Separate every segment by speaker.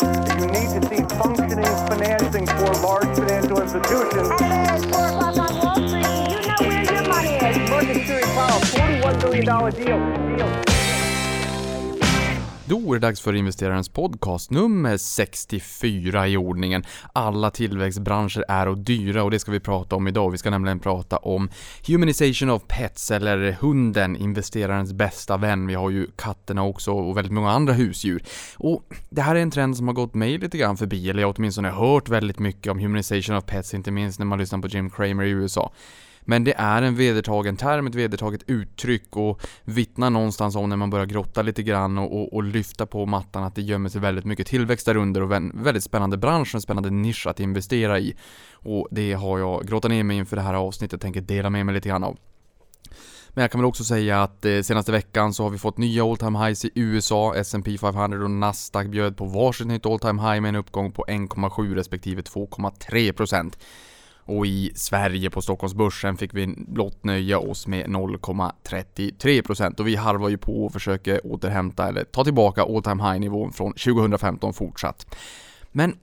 Speaker 1: You need to see functioning financing for large financial institutions.
Speaker 2: Hey, it's 4 o'clock on Wall Street. You know where your money is.
Speaker 1: Series Powell, $41 billion deal. deal.
Speaker 3: Då är det dags för investerarens podcast nummer 64 i ordningen. Alla tillväxtbranscher är och dyra och det ska vi prata om idag. Vi ska nämligen prata om humanization of pets eller hunden, investerarens bästa vän. Vi har ju katterna också och väldigt många andra husdjur. Och det här är en trend som har gått mig lite grann förbi, eller jag har åtminstone hört väldigt mycket om humanization of pets, inte minst när man lyssnar på Jim Cramer i USA. Men det är en vedertagen term, ett vedertaget uttryck och vittnar någonstans om när man börjar grotta lite grann och, och, och lyfta på mattan att det gömmer sig väldigt mycket tillväxt där under och en väldigt spännande bransch och en spännande nisch att investera i. Och det har jag grottat ner mig inför det här avsnittet, tänker dela med mig lite grann av. Men jag kan väl också säga att eh, senaste veckan så har vi fått nya all time highs i USA, S&P 500 och Nasdaq bjöd på varsitt nytt all time high med en uppgång på 1,7 respektive 2,3%. Och i Sverige på Stockholmsbörsen fick vi blott nöja oss med 0,33% och vi harvar ju på och försöker återhämta eller ta tillbaka all time high nivån från 2015 fortsatt. Men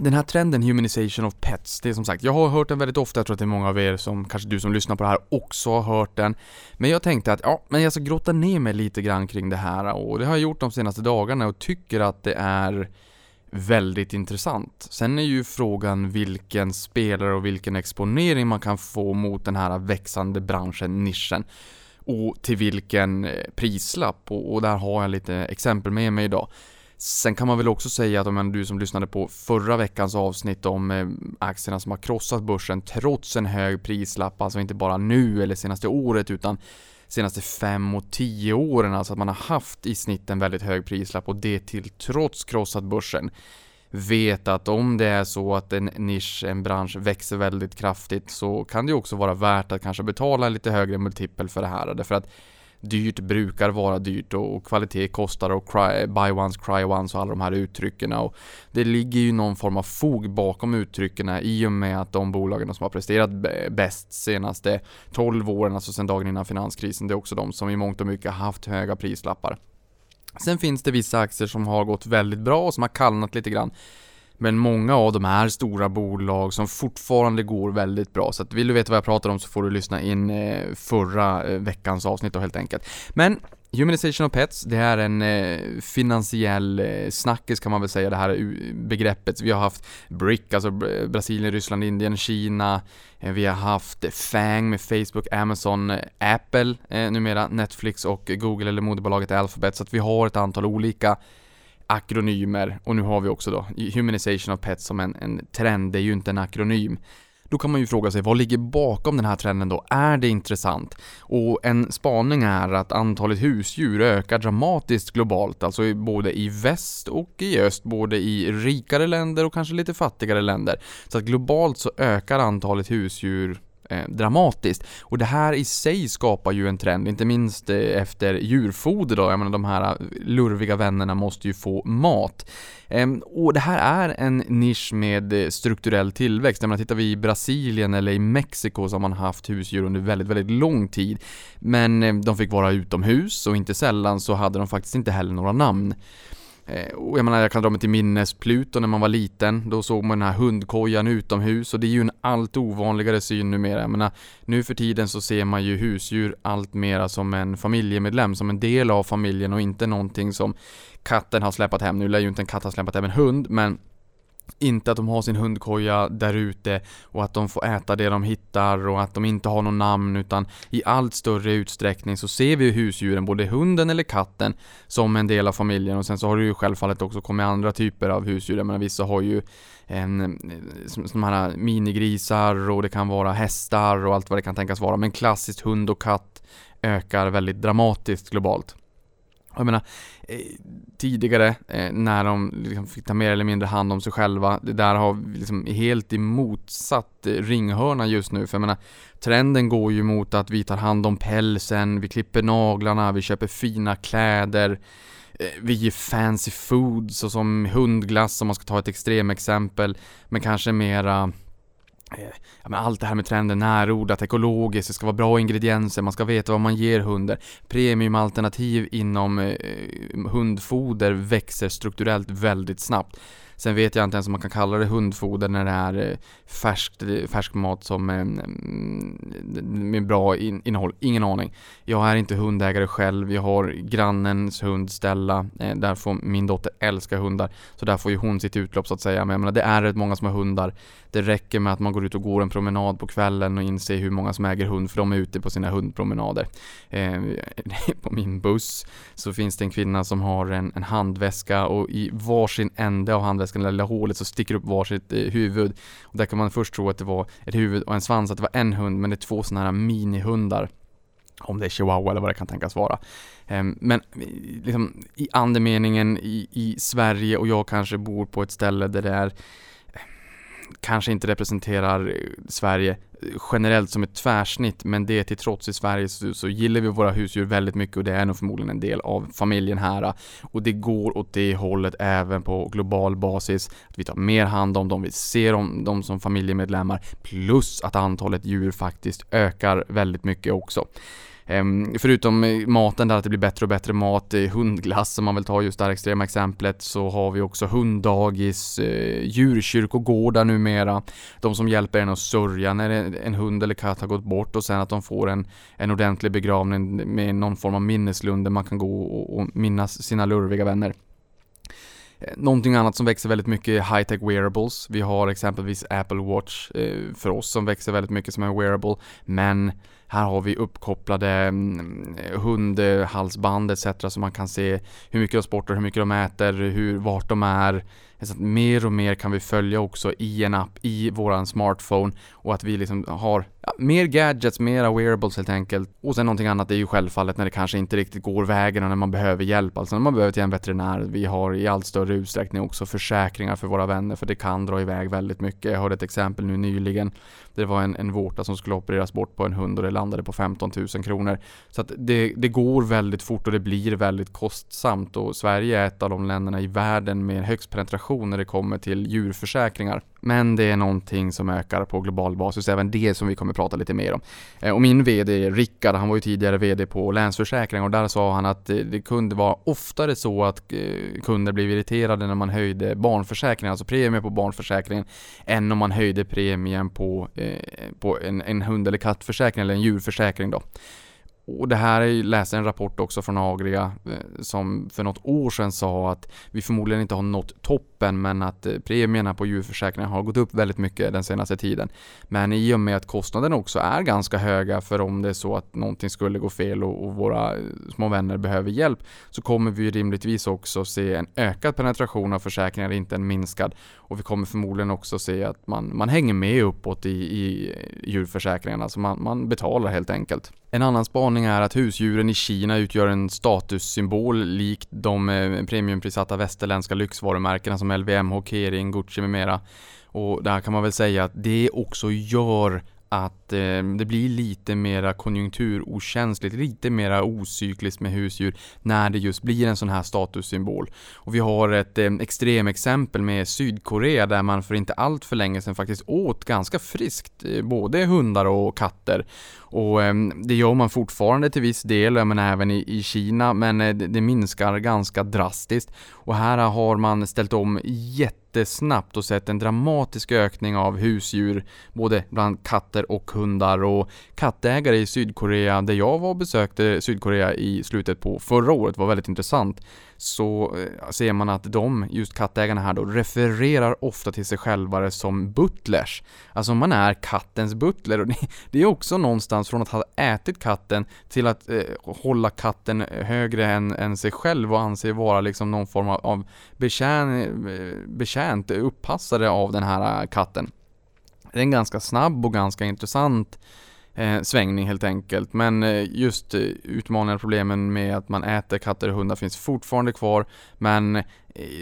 Speaker 3: den här trenden humanization of pets, det är som sagt, jag har hört den väldigt ofta, jag tror att det är många av er som, kanske du som lyssnar på det här också har hört den. Men jag tänkte att, ja, men jag ska grotta ner mig lite grann kring det här och det har jag gjort de senaste dagarna och tycker att det är väldigt intressant. Sen är ju frågan vilken spelare och vilken exponering man kan få mot den här växande branschen, nischen. Och till vilken eh, prislapp. Och, och där har jag lite exempel med mig idag. Sen kan man väl också säga att om du som lyssnade på förra veckans avsnitt om eh, aktierna som har krossat börsen trots en hög prislapp, alltså inte bara nu eller senaste året utan senaste fem och tio åren, alltså att man har haft i snitt en väldigt hög prislapp och det till trots krossat börsen. Vet att om det är så att en nisch, en bransch växer väldigt kraftigt så kan det också vara värt att kanske betala en lite högre multipel för det här. Därför att dyrt brukar vara dyrt och kvalitet kostar och cry, buy once, cry once och alla de här uttrycken. Och det ligger ju någon form av fog bakom uttrycken i och med att de bolagen som har presterat bäst senaste 12 åren, alltså sedan dagen innan finanskrisen, det är också de som i mångt och mycket haft höga prislappar. Sen finns det vissa aktier som har gått väldigt bra och som har kallnat lite grann. Men många av dem är stora bolag som fortfarande går väldigt bra. Så att vill du veta vad jag pratar om så får du lyssna in eh, förra eh, veckans avsnitt då helt enkelt. Men Humanization of Pets, det är en eh, finansiell eh, snackis kan man väl säga, det här begreppet. Vi har haft BRIC, alltså Brasilien, Ryssland, Indien, Kina. Eh, vi har haft FANG med Facebook, Amazon, eh, Apple, eh, numera Netflix och Google eller moderbolaget Alphabet. Så att vi har ett antal olika akronymer och nu har vi också då Humanization of Pets som en, en trend, det är ju inte en akronym. Då kan man ju fråga sig, vad ligger bakom den här trenden då? Är det intressant? Och en spaning är att antalet husdjur ökar dramatiskt globalt, alltså både i väst och i öst, både i rikare länder och kanske lite fattigare länder. Så att globalt så ökar antalet husdjur eh, dramatiskt. Och det här i sig skapar ju en trend, inte minst eh, efter djurfoder då. Jag menar de här eh, lurviga vännerna måste ju få mat. Ehm, och det här är en nisch med eh, strukturell tillväxt. Jag menar, tittar vi i Brasilien eller i Mexiko så har man haft husdjur under väldigt, väldigt lång tid. Men de fick vara utomhus och inte sällan så hade de faktiskt inte heller några namn. Eh, och jag menar, jag kan dra mig till minnes Pluto när man var liten. Då såg man den här hundkojan utomhus och det är ju en allt ovanligare syn numera. Jag menar, nu för tiden så ser man ju husdjur allt mera som en familjemedlem, som en del av familjen och inte någonting som katten har släpat hem. Nu lär ju inte en katt ha släpat hem en hund, men inte att de har sin hundkoja där ute och att de får äta det de hittar och att de inte har något namn utan i allt större utsträckning så ser vi husdjuren, både hunden eller katten, som en del av familjen och sen så har det ju självfallet också kommit andra typer av husdjur. Jag menar vissa har ju en, eh, som här minigrisar och det kan vara hästar och allt vad det kan tänkas vara men klassiskt hund och katt ökar väldigt dramatiskt globalt. Jag menar, eh, tidigare eh, när de liksom fick ta mer eller mindre hand om sig själva, det där har liksom helt i motsatt eh, ringhörna just nu. För jag menar, trenden går ju mot att vi tar hand om pälsen, vi klipper naglarna, vi köper fina kläder, eh, vi ger fancy food såsom hundglass om man ska ta ett extremexempel, men kanske mera ja, men allt det här med trenden närodlat, ekologiskt, det ska vara bra ingredienser, man ska veta vad man ger hunden. Premiumalternativ inom eh, hundfoder växer strukturellt väldigt snabbt. Sen vet jag inte ens om man kan kalla det hundfoder när det är eh, färskt, färsk mat som eh, mm, med bra innehåll. Ingen aning. Jag är inte hundägare själv. Jag har grannens hund Stella. Eh, där får min dotter älska hundar. Så där får ju hon sitt utlopp så att säga. Men jag menar, det är rätt många som har hundar. Det räcker med att man går ut och går en promenad på kvällen och inser hur många som äger hund för de är ute på sina hundpromenader. På min buss så finns det en kvinna som har en, en handväska och i varsin ände av handväskan, det lilla hålet, så sticker upp varsitt eh, huvud. Och där kan man först tro att det var ett huvud och en svans, att det var en hund, men det är två sådana här minihundar om det är chihuahua eller vad det kan tänkas vara. Ehm, men liksom, i andemeningen i, i Sverige och jag kanske bor på ett ställe där det är kanske inte representerar eh, Sverige eh, generellt som ett tvärsnitt, men det till trots i Sverige så, så, gillar vi våra husdjur väldigt mycket och det är nog förmodligen en del av familjen här. Och det går åt det hållet även på global basis. Att vi tar mer hand om dem, vi ser om dem som familjemedlemmar, plus att antalet djur faktiskt ökar väldigt mycket också. Ehm, förutom maten där att det blir bättre och bättre mat, hundglass som man vill ta just det här extrema exemplet, så har vi också hunddagis, eh, djurkyrkogårdar numera. De som hjälper en att sörja när en hund eller katt har gått bort och sen att de får en, en ordentlig begravning med någon form av minneslund där man kan gå och, och minnas sina lurviga vänner. Eh, någonting annat som växer väldigt mycket är high-tech wearables. Vi har exempelvis Apple Watch eh, för oss som växer väldigt mycket som en wearable. Men här har vi uppkopplade mm, hundhalsband etc. så man kan se hur mycket de sportar, hur mycket de äter, hur, vart de är. Så att mer och mer kan vi följa också i en app i våran smartphone och att vi liksom har ja, mer gadgets, mera wearables helt enkelt. Och sen någonting annat är ju självfallet när det kanske inte riktigt går vägen och när man behöver hjälp, alltså när man behöver till en veterinär. Vi har i allt större utsträckning också försäkringar för våra vänner för det kan dra iväg väldigt mycket. Jag hörde ett exempel nu nyligen. Det var en, en vårta som skulle opereras bort på en hund och det landade på 15 000 kronor. Så att det, det går väldigt fort och det blir väldigt kostsamt och Sverige är ett av de länderna i världen med högst penetration när det kommer till djurförsäkringar. Men det är någonting som ökar på global basis, även det som vi kommer prata lite mer om. Eh, och min VD Rickard, han var ju tidigare VD på Länsförsäkring och där sa han att eh, det kunde vara oftare så att eh, kunder blev irriterade när man höjde barnförsäkringen, alltså premien på barnförsäkringen, än om man höjde premien på, på en, en hund eller kattförsäkring eller en djurförsäkring då. Och det här läser en rapport också från Agria eh, som för något år sedan sa att vi förmodligen inte har nått toppen men att eh, premierna på djurförsäkringar har gått upp väldigt mycket den senaste tiden. Men i och med att kostnaderna också är ganska höga för om det är så att någonting skulle gå fel och, och våra eh, små vänner behöver hjälp så kommer vi rimligtvis också se en ökad penetration av försäkringar, inte en minskad. Och vi kommer förmodligen också se att man, man hänger med uppåt i, i djurförsäkringarna, så man, man betalar helt enkelt. En annan spaning är att husdjuren i Kina utgör en statussymbol likt de eh, premiumprissatta västerländska lyxvarumärkena som LVMH, Kering, Gucci med mera. Och där kan man väl säga att det också gör att eh, det blir lite mera konjunkturokänsligt, lite mera ocykliskt med husdjur när det just blir en sån här statussymbol. Och vi har ett eh, extremexempel med Sydkorea där man för inte allt för länge sedan faktiskt åt ganska friskt eh, både hundar och katter. Och eh, det gör man fortfarande till viss del, men även i, i Kina, men eh, det, det minskar ganska drastiskt. Och här har man ställt om jätte jättesnabbt och sett en dramatisk ökning av husdjur, både bland katter och hundar. Och kattägare i Sydkorea, där jag var och besökte Sydkorea i slutet på förra året, var väldigt intressant så eh, ser man att de, just kattägarna här då, refererar ofta till sig själva som butlers. Alltså man är kattens butler och det är också någonstans från att ha ätit katten till att eh, hålla katten eh, högre än, än sig själv och anse vara liksom någon form av betjän, eh, betjänt, uppassare av den här katten. Det är en ganska snabb och ganska intressant eh, svängning helt enkelt. Men eh, just eh, utmaningar och problemen med att man äter katter och hundar finns fortfarande kvar. Men eh,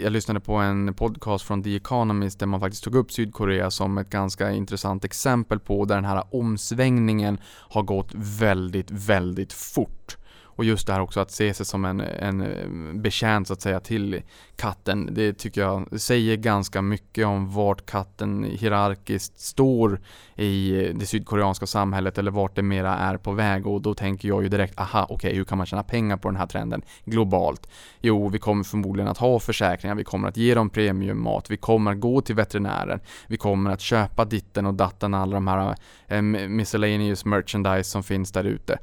Speaker 3: jag lyssnade på en podcast från The Economist där man faktiskt tog upp Sydkorea som ett ganska intressant exempel på där den här omsvängningen har gått väldigt, väldigt fort. Och just det här också att se sig som en, en eh, betjänt så att säga till katten, det tycker jag säger ganska mycket om vart katten hierarkiskt står i eh, det sydkoreanska samhället eller vart det mera är på väg och då tänker jag ju direkt, aha, okej, okay, hur kan man tjäna pengar på den här trenden globalt? Jo, vi kommer förmodligen att ha försäkringar, vi kommer att ge dem premiummat, vi kommer att gå till veterinären, vi kommer att köpa ditten och datten, alla de här eh, miscellaneous merchandise som finns där ute.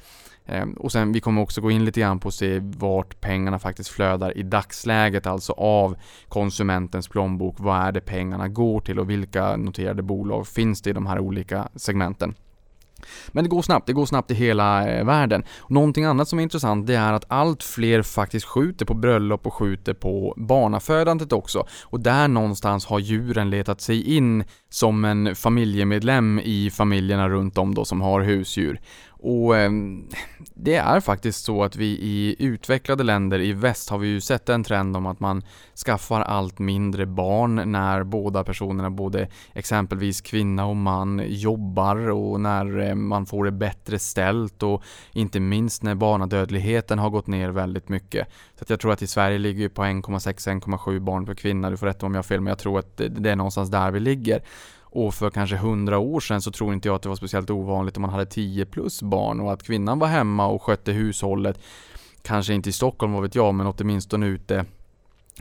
Speaker 3: Ehm, och sen vi kommer också gå in lite grann på att se vart pengarna faktiskt flödar i dagsläget, alltså av konsumentens plånbok. Vad är det pengarna går till och vilka noterade bolag finns det i de här olika segmenten? Men det går snabbt, det går snabbt i hela eh, världen. Någonting annat som är intressant det är att allt fler faktiskt skjuter på bröllop och skjuter på barnafödandet också. Och där någonstans har djuren letat sig in som en familjemedlem i familjerna runt om då som har husdjur. Och ehm, det är faktiskt så att vi i utvecklade länder i väst har vi ju sett en trend om att man skaffar allt mindre barn när båda personerna, både exempelvis kvinna och man, jobbar och när eh, man får det bättre ställt och inte minst när barnadödligheten har gått ner väldigt mycket. Så att jag tror att i Sverige ligger vi på 1,6-1,7 barn per kvinna, du får rätta om jag har fel, men jag tror att det är någonstans där vi ligger. Och för kanske hundra år sedan så tror inte jag att det var speciellt ovanligt om man hade 10 plus barn och att kvinnan var hemma och skötte hushållet. Kanske inte i Stockholm, vad vet jag, men åtminstone ute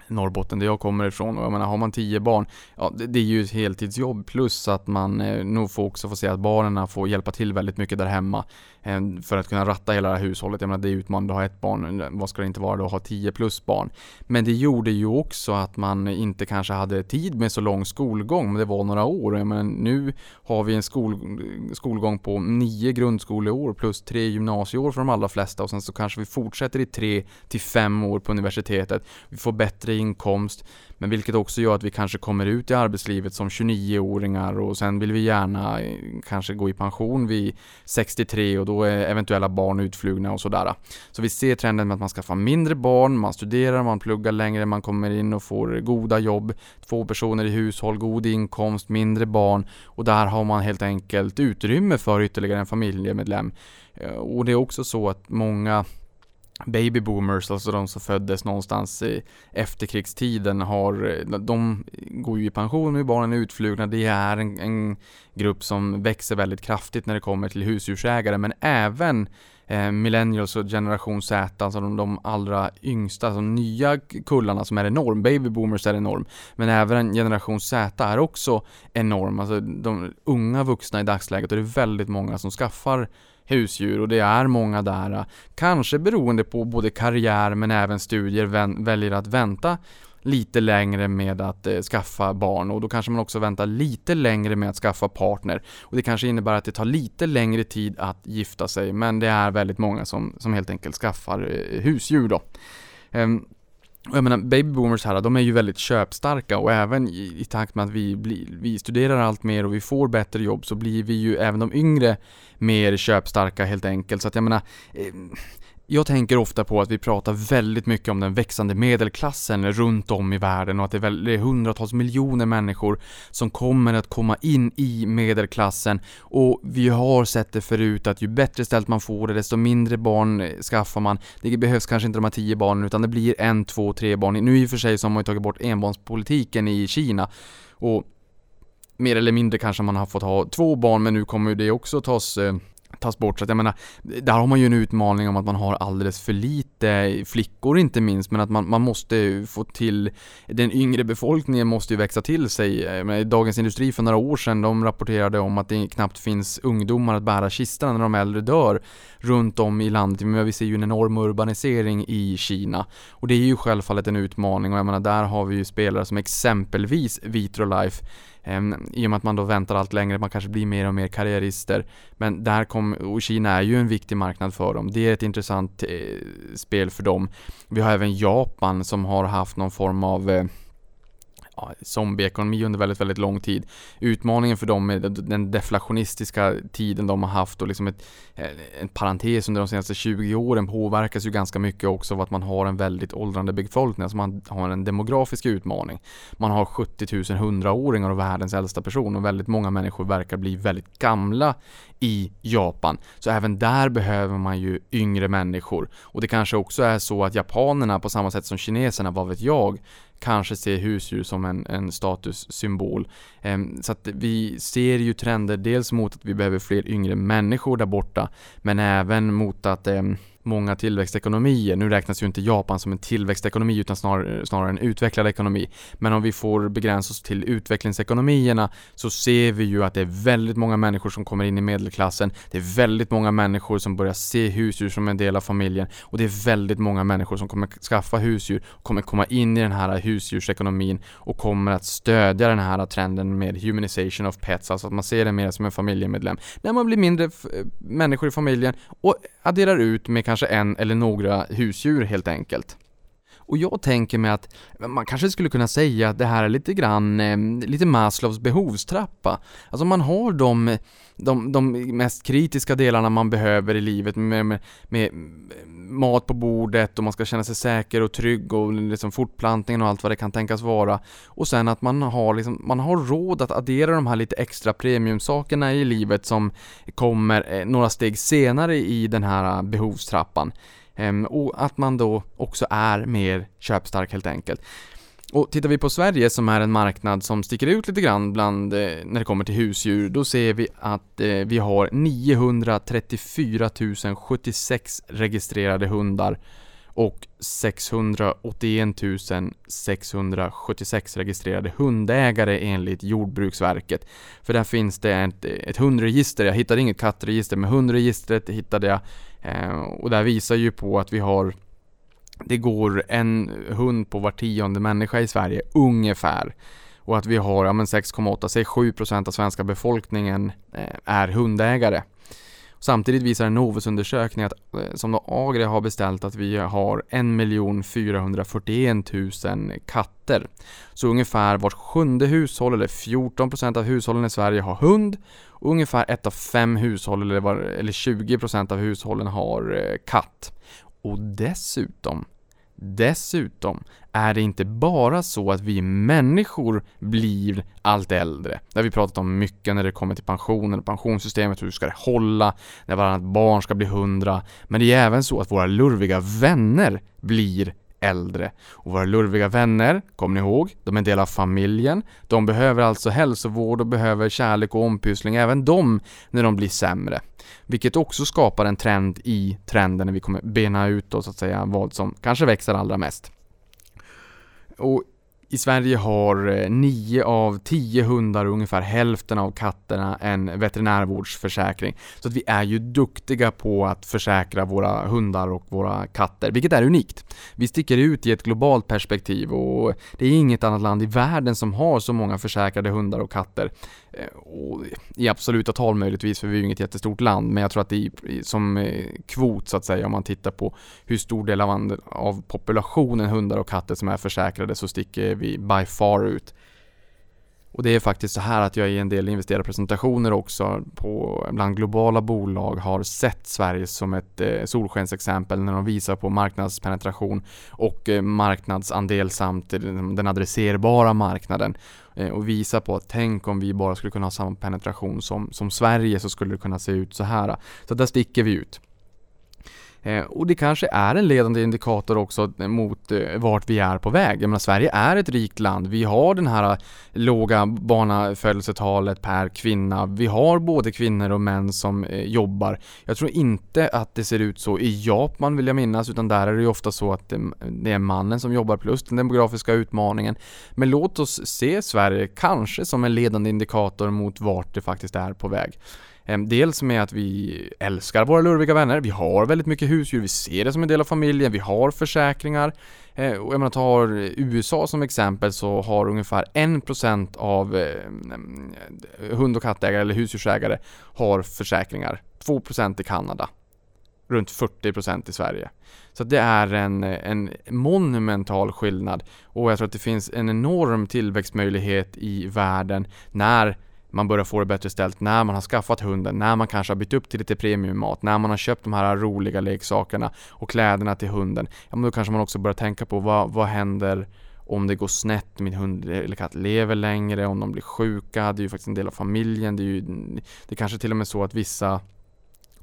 Speaker 3: Norrbotten där jag kommer ifrån och jag menar har man tio barn, ja det, det, är ju ett heltidsjobb plus att man eh, nog får också få se att barnen får hjälpa till väldigt mycket där hemma eh, för att kunna ratta hela det här hushållet. Jag menar det är utmanande att ha ett barn, eh, vad ska det inte vara då att ha tio plus barn? Men det gjorde ju också att man inte kanske hade tid med så lång skolgång, men det var några år. Jag menar, nu har vi en skol, skolgång på nio grundskoleår plus tre gymnasieår för de allra flesta och sen så kanske vi fortsätter i tre till fem år på universitetet. Vi får bättre inkomst, men vilket också gör att vi kanske kommer ut i arbetslivet som 29-åringar och sen vill vi gärna eh, kanske gå i pension vid 63 och då är eventuella barn utflugna och sådär. Så vi ser trenden med att man skaffar mindre barn, man studerar, man pluggar längre, man kommer in och får goda jobb, två personer i hushåll, god inkomst, mindre barn och där har man helt enkelt utrymme för ytterligare en familjemedlem. Eh, och det är också så att många baby boomers, alltså de som föddes någonstans i efterkrigstiden, har, de går ju i pension nu, barnen är utflugna. Det är en, en grupp som växer väldigt kraftigt när det kommer till husdjursägare, men även eh, millennials och generation Z, alltså de, de allra yngsta, alltså de nya kullarna som är enorm. Baby boomers är enorm, men även generation Z är också enorm. Alltså de unga vuxna i dagsläget, och det är väldigt många som skaffar husdjur och det är många där, eh, kanske beroende på både karriär men även studier, väljer att vänta lite längre med att eh, skaffa barn och då kanske man också väntar lite längre med att skaffa partner. Och det kanske innebär att det tar lite längre tid att gifta sig men det är väldigt många som, som helt enkelt skaffar eh, husdjur då. Um, jag menar, baby boomers här, de är ju väldigt köpstarka och även i, i takt med att vi, bli, vi studerar allt mer och vi får bättre jobb så blir vi ju även de yngre mer köpstarka helt enkelt. Så att jag menar, eh, jag tänker ofta på att vi pratar väldigt mycket om den växande medelklassen runt om i världen och att det är hundratals miljoner människor som kommer att komma in i medelklassen och vi har sett det förut att ju bättre ställt man får det, desto mindre barn skaffar man. Det behövs kanske inte de här tio barnen utan det blir en, två, tre barn. Nu i och för sig så har man ju tagit bort enbarnspolitiken i Kina och mer eller mindre kanske man har fått ha två barn men nu kommer det också tas eh, tas bort. Så att jag menar, där har man ju en utmaning om att man har alldeles för lite flickor inte minst, men att man, man måste få till, den yngre befolkningen måste ju växa till sig. Dagens Industri för några år sedan, de rapporterade om att det knappt finns ungdomar att bära kistan när de äldre dör runt om i landet. Men vi ser ju en enorm urbanisering i Kina. Och det är ju självfallet en utmaning och jag menar, där har vi ju spelare som exempelvis Vitrolife Ehm, I och med att man då väntar allt längre, man kanske blir mer och mer karriärister. Men där kom, och Kina är ju en viktig marknad för dem. Det är ett intressant eh, spel för dem. Vi har även Japan som har haft någon form av eh, zombieekonomi under väldigt, väldigt lång tid. Utmaningen för dem är den deflationistiska tiden de har haft och liksom ett, eh, en parentes under de senaste 20 åren påverkas ju ganska mycket också av att man har en väldigt åldrande befolkning, alltså man har en demografisk utmaning. Man har 70 000 hundraåringar och världens äldsta person och väldigt många människor verkar bli väldigt gamla i Japan. Så även där behöver man ju yngre människor. Och det kanske också är så att japanerna på samma sätt som kineserna, vad vet jag, kanske ser husdjur som en, en statussymbol. Ehm, så att vi ser ju trender dels mot att vi behöver fler yngre människor där borta, men även mot att ehm, många tillväxtekonomier, nu räknas ju inte Japan som en tillväxtekonomi utan snarare, snarare en utvecklad ekonomi. Men om vi får begränsa oss till utvecklingsekonomierna så ser vi ju att det är väldigt många människor som kommer in i medelklassen. Det är väldigt många människor som börjar se husdjur som en del av familjen och det är väldigt många människor som kommer skaffa husdjur, kommer komma in i den här husdjursekonomin och kommer att stödja den här trenden med humanization of pets, alltså att man ser det mer som en familjemedlem. När man blir mindre människor i familjen och adderar ut med kanske en eller några husdjur helt enkelt. Och jag tänker mig att man kanske skulle kunna säga att det här är lite grann, eh, lite Maslows behovstrappa. Alltså man har de, de, de mest kritiska delarna man behöver i livet med, med, med, mat på bordet och man ska känna sig säker och trygg och liksom fortplantningen och allt vad det kan tänkas vara. Och sen att man har, liksom, man har råd att addera de här lite extra premiumsakerna i livet som kommer eh, några steg senare i den här eh, behovstrappan. Ehm, och att man då också är mer köpstark helt enkelt. Och tittar vi på Sverige som är en marknad som sticker ut lite grann bland, eh, när det kommer till husdjur, då ser vi att eh, vi har 934 076 registrerade hundar och 681 676 registrerade hundägare enligt Jordbruksverket. För där finns det ett, ett hundregister, jag hittade inget kattregister, men hundregistret hittade jag eh, och där visar ju på att vi har det går en hund på var tionde människa i Sverige, ungefär. Och att vi har ja, 6,8, säg 7% av svenska befolkningen eh, är hundägare. Samtidigt visar en Novusundersökning att, eh, som då Agria har beställt att vi har 1 441 000 katter. Så ungefär vart sjunde hushåll, eller 14% av hushållen i Sverige har hund. Och ungefär ett av fem hushåll, eller, var, eller 20% av hushållen har eh, katt. Och dessutom Dessutom är det inte bara så att vi människor blir allt äldre. Det har vi pratat om mycket när det kommer till pensionen och pensionssystemet, hur ska det hålla, när varannat barn ska bli hundra. Men det är även så att våra lurviga vänner blir äldre. Och våra lurviga vänner, kommer ni ihåg, de är en del av familjen. De behöver alltså hälsovård och behöver kärlek och ompyssling, även de, när de blir sämre. Vilket också skapar en trend i trenden när vi kommer bena ut då så att säga vad som kanske växer allra mest. Och i Sverige har eh, 9 av 10 hundar och ungefär hälften av katterna en veterinärvårdsförsäkring. Så att vi är ju duktiga på att försäkra våra hundar och våra katter, vilket är unikt. Vi sticker ut i ett globalt perspektiv och det är inget annat land i världen som har så många försäkrade hundar och katter. Eh, och I absoluta tal möjligtvis, för vi är ju inget jättestort land, men jag tror att det är som eh, kvot så att säga, om man tittar på hur stor del av, av populationen hundar och katter som är försäkrade så sticker vi by far ut. Och det är faktiskt så här att jag i en del investerarpresentationer också på bland globala bolag har sett Sverige som ett eh, solskensexempel när de visar på marknadspenetration och eh, marknadsandel samt den adresserbara marknaden Eh, och visa på att tänk om vi bara skulle kunna ha samma penetration som, som Sverige så skulle det kunna se ut så här. Så där sticker vi ut. Eh, och det kanske är en ledande indikator också eh, mot eh, vart vi är på väg. Jag menar, Sverige är ett rikt land. Vi har den här eh, låga barnafödelsetalet per kvinna. Vi har både kvinnor och män som eh, jobbar. Jag tror inte att det ser ut så i Japan vill jag minnas, utan där är det ju ofta så att eh, det är mannen som jobbar plus den demografiska utmaningen. Men låt oss se Sverige kanske som en ledande indikator mot vart det faktiskt är på väg. Ehm, dels med att vi älskar våra lurviga vänner, vi har väldigt mycket husdjur, vi ser det som en del av familjen, vi har försäkringar. Ehm, och om man tar USA som exempel så har ungefär 1% av ehm, hund och kattägare eller husdjursägare har försäkringar. 2% i Kanada. runt 40% i Sverige. Så det är en, en monumental skillnad och jag tror att det finns en enorm tillväxtmöjlighet i världen när man börjar få det bättre ställt när man har skaffat hunden, när man kanske har bytt upp till lite premiummat, när man har köpt de här roliga leksakerna och kläderna till hunden. Ja men då kanske man också börjar tänka på vad, vad händer om det går snett, min hund eller katt lever längre, om de blir sjuka, det är ju faktiskt en del av familjen, det är ju det är kanske till och med så att vissa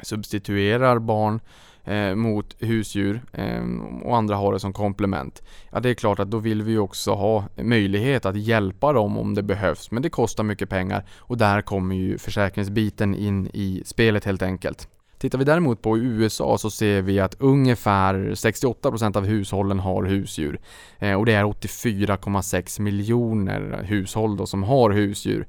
Speaker 3: substituerar barn eh, mot husdjur eh, och andra har det som komplement. Ja, det är klart att då vill vi också ha möjlighet att hjälpa dem om det behövs, men det kostar mycket pengar och där kommer ju försäkringsbiten in i spelet helt enkelt. Tittar vi däremot på USA så ser vi att ungefär 68% av hushållen har husdjur. Eh, och det är 84,6 miljoner hushåll då som har husdjur.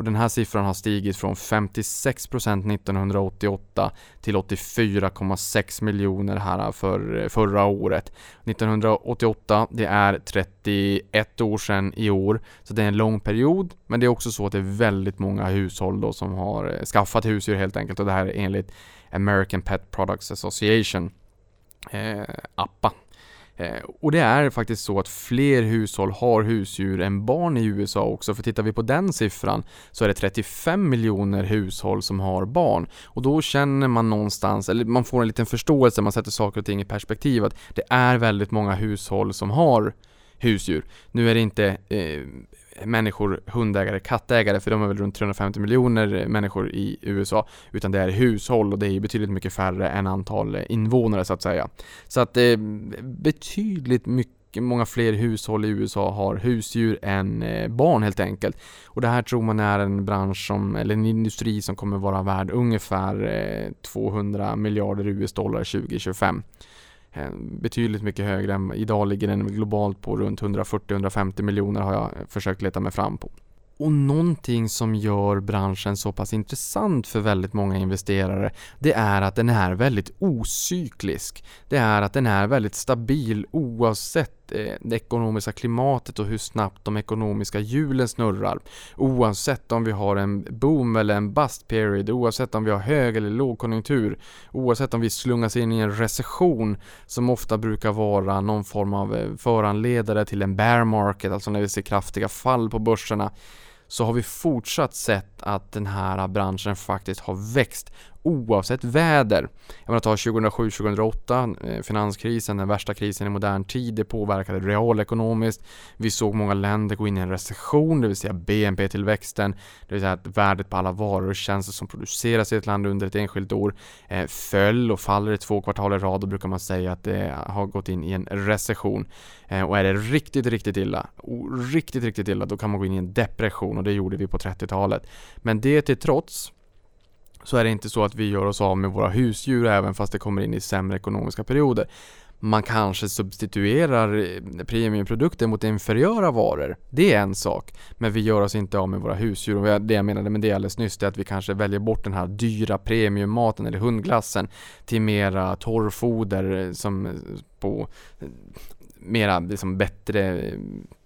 Speaker 3: Och den här siffran har stigit från 56% 1988 till 84,6 miljoner här för förra året. 1988, det är 31 år sedan i år, så det är en lång period. Men det är också så att det är väldigt många hushåll då som har eh, skaffat husdjur helt enkelt och det här är enligt American Pet Products Association, eh, APPA. Eh, och det är faktiskt så att fler hushåll har husdjur än barn i USA också, för tittar vi på den siffran så är det 35 miljoner hushåll som har barn. Och då känner man någonstans, eller man får en liten förståelse, man sätter saker och ting i perspektiv, att det är väldigt många hushåll som har husdjur. Nu är det inte eh, människor, hundägare, kattägare, för de är väl runt 350 miljoner människor i USA, utan det är hushåll och det är betydligt mycket färre än antal invånare så att säga. Så att eh, betydligt mycket många fler hushåll i USA har husdjur än eh, barn helt enkelt. Och det här tror man är en bransch som, eller en industri som kommer vara värd ungefär eh, 200 miljarder US-dollar 2025. Eh, betydligt mycket högre än idag ligger den globalt på runt 140-150 miljoner har jag försökt leta mig fram på. Och någonting som gör branschen så pass intressant för väldigt många investerare, det är att den är väldigt ocyklisk. Det är att den är väldigt stabil oavsett Eh, det ekonomiska klimatet och hur snabbt de ekonomiska hjulen snurrar. Oavsett om vi har en boom eller en bust period, oavsett om vi har hög eller lågkonjunktur, oavsett om vi slungas in i en recession som ofta brukar vara någon form av eh, föranledare till en bear market, alltså när vi ser kraftiga fall på börserna så har vi fortsatt sett att den här branschen faktiskt har växt oavsett väder. Jag menar ta 2007-2008, eh, finanskrisen, den värsta krisen i modern tid, det påverkade realekonomiskt. Vi såg många länder gå in i en recession, det vill säga BNP-tillväxten, det vill säga att värdet på alla varor och tjänster som produceras i ett land under ett enskilt år eh, föll och faller i två kvartal i rad, då brukar man säga att det har gått in i en recession. Eh, och är det riktigt, riktigt illa, riktigt, riktigt illa, då kan man gå in i en depression och det gjorde vi på 30-talet. Men det till trots så är det inte så att vi gör oss av med våra husdjur även fast det kommer in i sämre ekonomiska perioder. Man kanske substituerar eh, premiumprodukter mot inferiöra varor. Det är en sak. Men vi gör oss inte av med våra husdjur. Och det jag menade med det alldeles nyss är att vi kanske väljer bort den här dyra premiummaten eller hundglassen till mera torrfoder eh, som eh, på mera liksom bättre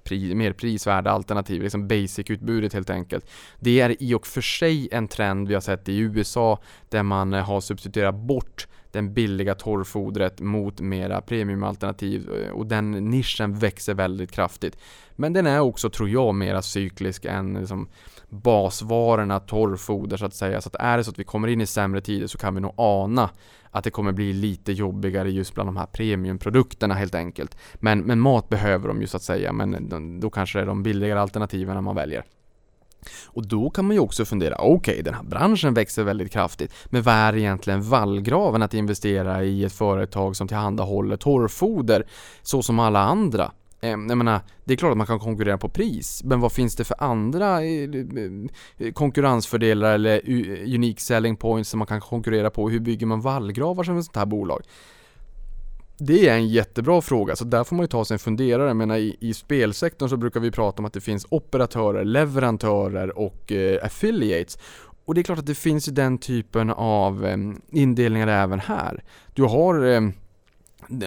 Speaker 3: pri, mer prisvärda alternativ, liksom basic-utbudet helt enkelt. Det är i och för sig en trend vi har sett i USA där man eh, har substituerat bort den billiga torrfodret mot mera premiumalternativ eh, och den nischen växer väldigt kraftigt. Men den är också, tror jag, mera cyklisk än liksom basvarorna torrfoder så att säga. Så att är det så att vi kommer in i sämre tider så kan vi nog ana att det kommer bli lite jobbigare just bland de här premiumprodukterna helt enkelt. Men, men mat behöver de ju så att säga, men då kanske det är de billigare alternativen man väljer. Och då kan man ju också fundera, okej okay, den här branschen växer väldigt kraftigt, men vad är egentligen vallgraven att investera i ett företag som tillhandahåller torrfoder så som alla andra? Ehm, jag menar, det är klart att man kan konkurrera på pris, men vad finns det för andra eh, eh, konkurrensfördelar eller eh, unique selling points som man kan konkurrera på? Hur bygger man vallgravar som ett sånt här bolag? Det är en jättebra fråga, så där får man ju ta sig en funderare. Jag menar, i, i spelsektorn så brukar vi prata om att det finns operatörer, leverantörer och eh, affiliates. Och det är klart att det finns ju den typen av eh, indelningar även här. Du har eh,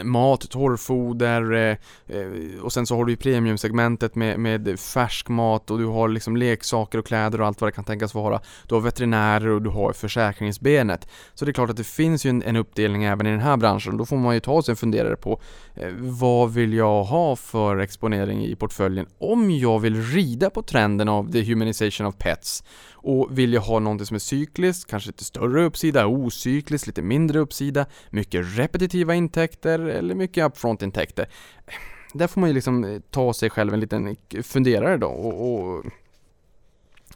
Speaker 3: mat, torrfoder eh, eh, och sen så har du ju premiumsegmentet med, med färsk mat och du har liksom leksaker och kläder och allt vad det kan tänkas vara. Du har veterinärer och du har försäkringsbenet. Så det är klart att det finns ju en, en uppdelning även i den här branschen. Då får man ju ta sig en funderare på eh, vad vill jag ha för exponering i portföljen om jag vill rida på trenden av the humanization of pets och vill jag ha någonting som är cykliskt, kanske lite större uppsida, ocykliskt, lite mindre uppsida, mycket repetitiva intäkter eller mycket upfront-intäkter. Där får man ju liksom ta sig själv en liten funderare då och, och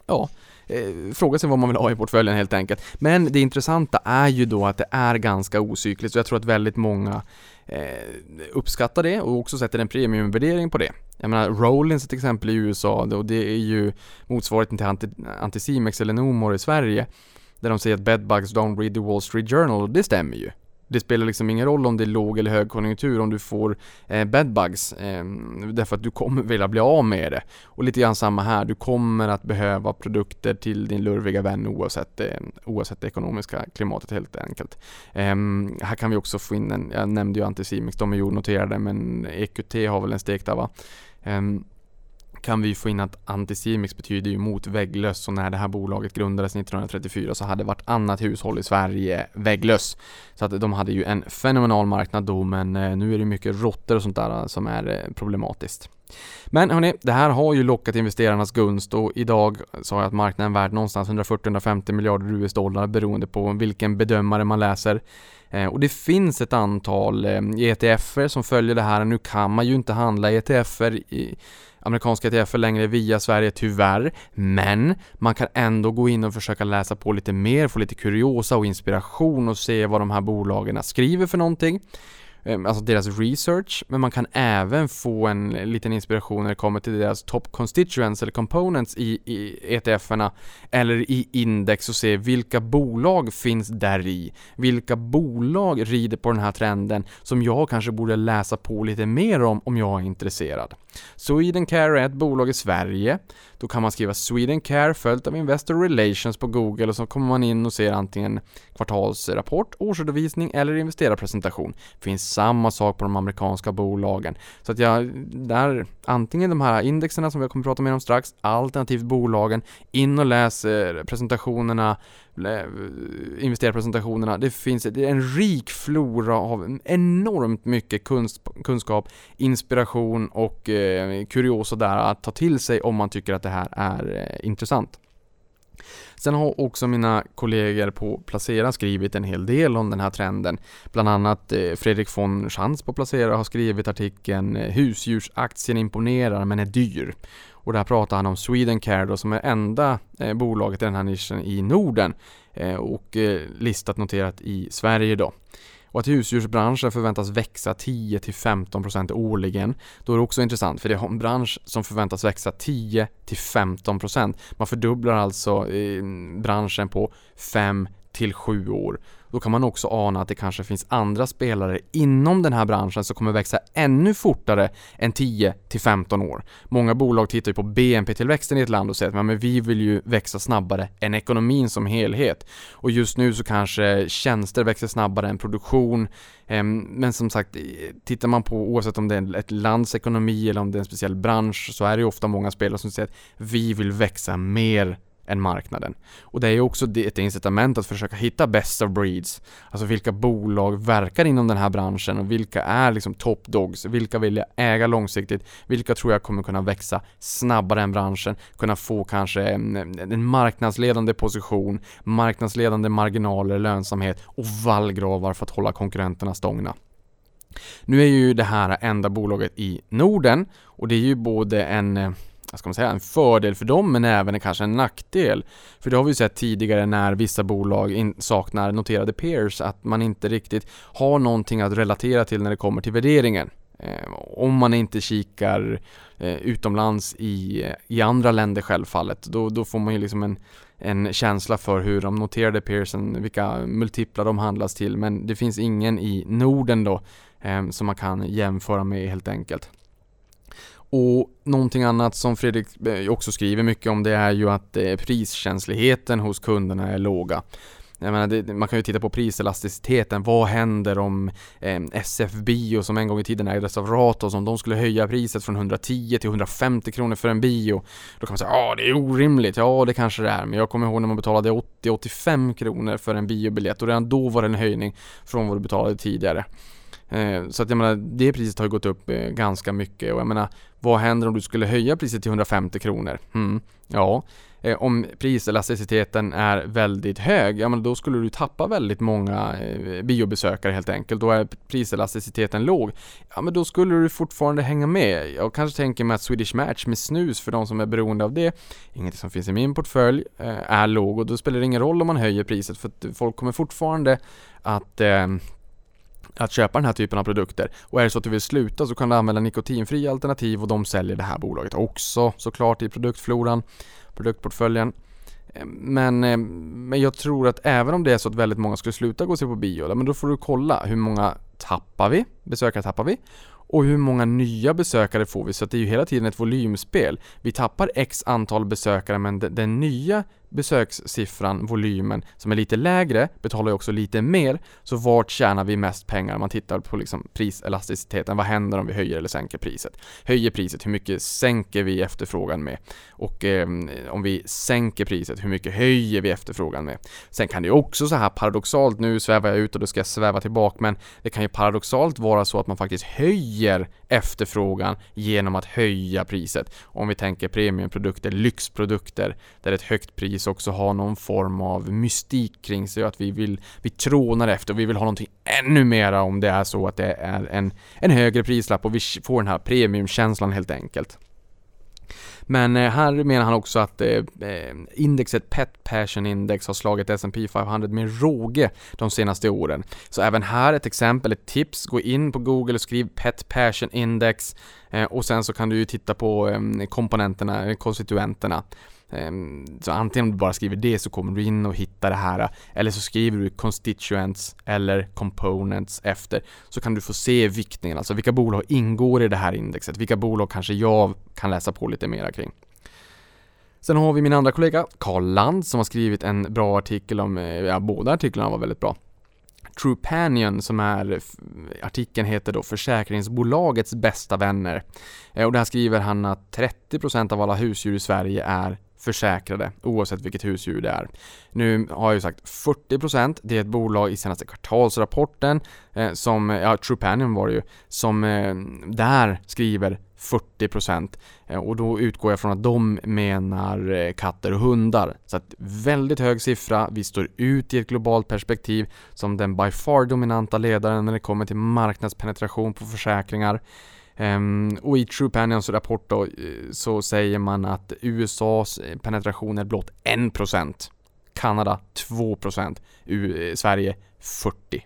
Speaker 3: ja, eh, fråga sig vad man vill ha i portföljen helt enkelt. Men det intressanta är ju då att det är ganska ocykliskt och jag tror att väldigt många eh, uppskattar det och också sätter en premiumvärdering på det. Jag menar, Rollins till exempel i USA och det är ju motsvarigheten till Anticimex eller Nomor i Sverige där de säger att bedbugs don't read the Wall Street Journal och det stämmer ju. Det spelar liksom ingen roll om det är låg eller högkonjunktur om du får eh, bedbugs eh, därför att du kommer vilja bli av med det. Och lite grann samma här, du kommer att behöva produkter till din lurviga vän oavsett, eh, oavsett det ekonomiska klimatet helt enkelt. Eh, här kan vi också få in en, jag nämnde ju Anticimex, de är jordnoterade men EQT har väl en stek där va. Um, kan vi få in att Anticimex betyder ju mot vägglöss och när det här bolaget grundades 1934 så hade vartannat hushåll i Sverige vägglöss. Så att de hade ju en fenomenal marknad då men eh, nu är det mycket råttor och sånt där eh, som är eh, problematiskt. Men hörni, det här har ju lockat investerarnas gunst och idag sa jag att marknaden är värd någonstans 140-150 miljarder US-dollar beroende på vilken bedömare man läser. Och det finns ett antal ETFer som följer det här. Nu kan man ju inte handla ETFer i amerikanska ETFer längre via Sverige tyvärr, men man kan ändå gå in och försöka läsa på lite mer, få lite kuriosa och inspiration och se vad de här bolagen skriver för någonting. Ehm, alltså deras research, men man kan även få en liten inspiration när det kommer till deras top constituents eller components i, i ETFerna eller i index och se vilka bolag finns där i. Vilka bolag rider på den här trenden som jag kanske borde läsa på lite mer om om jag är intresserad. Swedencare är ett bolag i Sverige. Då kan man skriva Swedencare följt av Investor Relations på Google och så kommer man in och ser antingen kvartalsrapport, årsredovisning eller investerarpresentation. Finns samma sak på de amerikanska bolagen. Så att jag, där, antingen de här indexerna som vi kommer att prata mer om strax, alternativt bolagen, in och läs presentationerna, investerarpresentationerna. Det finns en rik flora av enormt mycket kunskap, inspiration och eh, kuriosa där att ta till sig om man tycker att det här är eh, intressant. Sen har också mina kollegor på Placera skrivit en hel del om den här trenden. Bland annat eh, Fredrik von Schantz på Placera har skrivit artikeln eh, “Husdjursaktien imponerar men är dyr”. Och där pratar han om Swedencare då, som är enda eh, bolaget i den här nischen i Norden och listat noterat i Sverige då. Och att husdjursbranschen förväntas växa 10-15% årligen. Då är det också intressant för det är en bransch som förväntas växa 10-15%. Man fördubblar alltså eh, branschen på 5-7 år. Då kan man också ana att det kanske finns andra spelare inom den här branschen som kommer växa ännu fortare än 10 till 15 år. Många bolag tittar ju på BNP-tillväxten i ett land och säger att men vi vill ju växa snabbare än ekonomin som helhet. Och just nu så kanske tjänster växer snabbare än produktion. Ehm, men som sagt, tittar man på oavsett om det är ett lands ekonomi eller om det är en speciell bransch så är det ju ofta många spelare som säger att vi vill växa mer än marknaden. Och det är ju också ett incitament att försöka hitta best of breeds. Alltså vilka bolag verkar inom den här branschen och vilka är liksom top dogs? Vilka vill jag äga långsiktigt? Vilka tror jag kommer kunna växa snabbare än branschen? Kunna få kanske en, en marknadsledande position, marknadsledande marginaler, lönsamhet och vallgravar för att hålla konkurrenterna stångna. Nu är ju det här enda bolaget i Norden och det är ju både en eh, ska man säga, en fördel för dem men även kanske en nackdel. För det har vi sett tidigare när vissa bolag saknar noterade peers att man inte riktigt har någonting att relatera till när det kommer till värderingen. Eh, om man inte kikar eh, utomlands i, i andra länder självfallet, då, då får man ju liksom en, en känsla för hur de noterade peersen, vilka multiplar de handlas till, men det finns ingen i Norden då eh, som man kan jämföra med helt enkelt. Och någonting annat som Fredrik eh, också skriver mycket om det är ju att eh, priskänsligheten hos kunderna är låga. Jag menar, det, man kan ju titta på priselasticiteten. Vad händer om eh, SF Bio som en gång i tiden ägdes av Ratos, om de skulle höja priset från 110 till 150 kronor för en bio? Då kan man säga ja det är orimligt, ja det kanske det är, men jag kommer ihåg när man betalade 80-85 kronor för en biobiljett och redan då var det en höjning från vad du betalade tidigare. Eh, så att jag menar, det priset har ju gått upp eh, ganska mycket och jag menar, vad händer om du skulle höja priset till 150 kronor? Mm, ja, eh, om priselasticiteten är väldigt hög, ja men då skulle du tappa väldigt många biobesökare helt enkelt. Då är priselasticiteten låg. Ja men då skulle du fortfarande hänga med. Jag kanske tänker mig att Swedish Match med snus för de som är beroende av det, inget som finns i min portfölj, är låg och då spelar det ingen roll om man höjer priset för att folk kommer fortfarande att att köpa den här typen av produkter. Och är det så att du vill sluta så kan du använda nikotinfria alternativ och de säljer det här bolaget också såklart i produktfloran, produktportföljen. Eh, men, eh, men jag tror att även om det är så att väldigt många skulle sluta gå och se på bio, men då får du kolla hur många tappar vi? Besökare tappar vi? Och hur många nya besökare får vi? Så att det är ju hela tiden ett volymspel. Vi tappar x antal besökare men den nya besökssiffran, volymen, som är lite lägre, betalar ju också lite mer. Så vart tjänar vi mest pengar? Om man tittar på liksom priselasticiteten. Vad händer om vi höjer eller sänker priset? Höjer priset, hur mycket sänker vi efterfrågan med? Och eh, om vi sänker priset, hur mycket höjer vi efterfrågan med? Sen kan det ju också så här paradoxalt, nu svävar jag ut och då ska jag sväva tillbaka, men det kan ju paradoxalt vara så att man faktiskt höjer efterfrågan genom att höja priset. Om vi tänker premiumprodukter, lyxprodukter, där ett högt pris också ha någon form av mystik kring sig och att vi vill, vi trånar efter och vi vill ha någonting ännu mera om det är så att det är en, en högre prislapp och vi får den här premiumkänslan helt enkelt. Men eh, här menar han också att eh, eh, indexet Pet Passion Index har slagit S&P 500 med råge de senaste åren. Så även här ett exempel, ett tips. Gå in på Google och skriv Pet Passion Index och sen så kan du ju titta på komponenterna, konstituenterna. Ehm, så antingen om du bara skriver det så kommer du in och hittar det här eller så skriver du constituents eller components efter så kan du få se viktningen, alltså vilka bolag ingår i det här indexet, vilka bolag kanske jag kan läsa på lite mera kring. Sen har vi min andra kollega, Karl Land, som har skrivit en bra artikel om, eh, ja båda artiklarna var väldigt bra. Trupanion som är, artikeln heter då Försäkringsbolagets bästa vänner. Eh, och där skriver han att 30% av alla husdjur i Sverige är försäkrade oavsett vilket husdjur det är. Nu har jag ju sagt 40% det är ett bolag i senaste kvartalsrapporten eh, som, ja Trupanion var det ju, som eh, där skriver 40% eh, och då utgår jag från att de menar eh, katter och hundar. Så att väldigt hög siffra, vi står ut i ett globalt perspektiv som den by far dominanta ledaren när det kommer till marknadspenetration på försäkringar. Ehm, och i True Panions rapport då, eh, så säger man att USAs eh, penetration är blott 1%. Kanada 2%. U eh, Sverige 40%.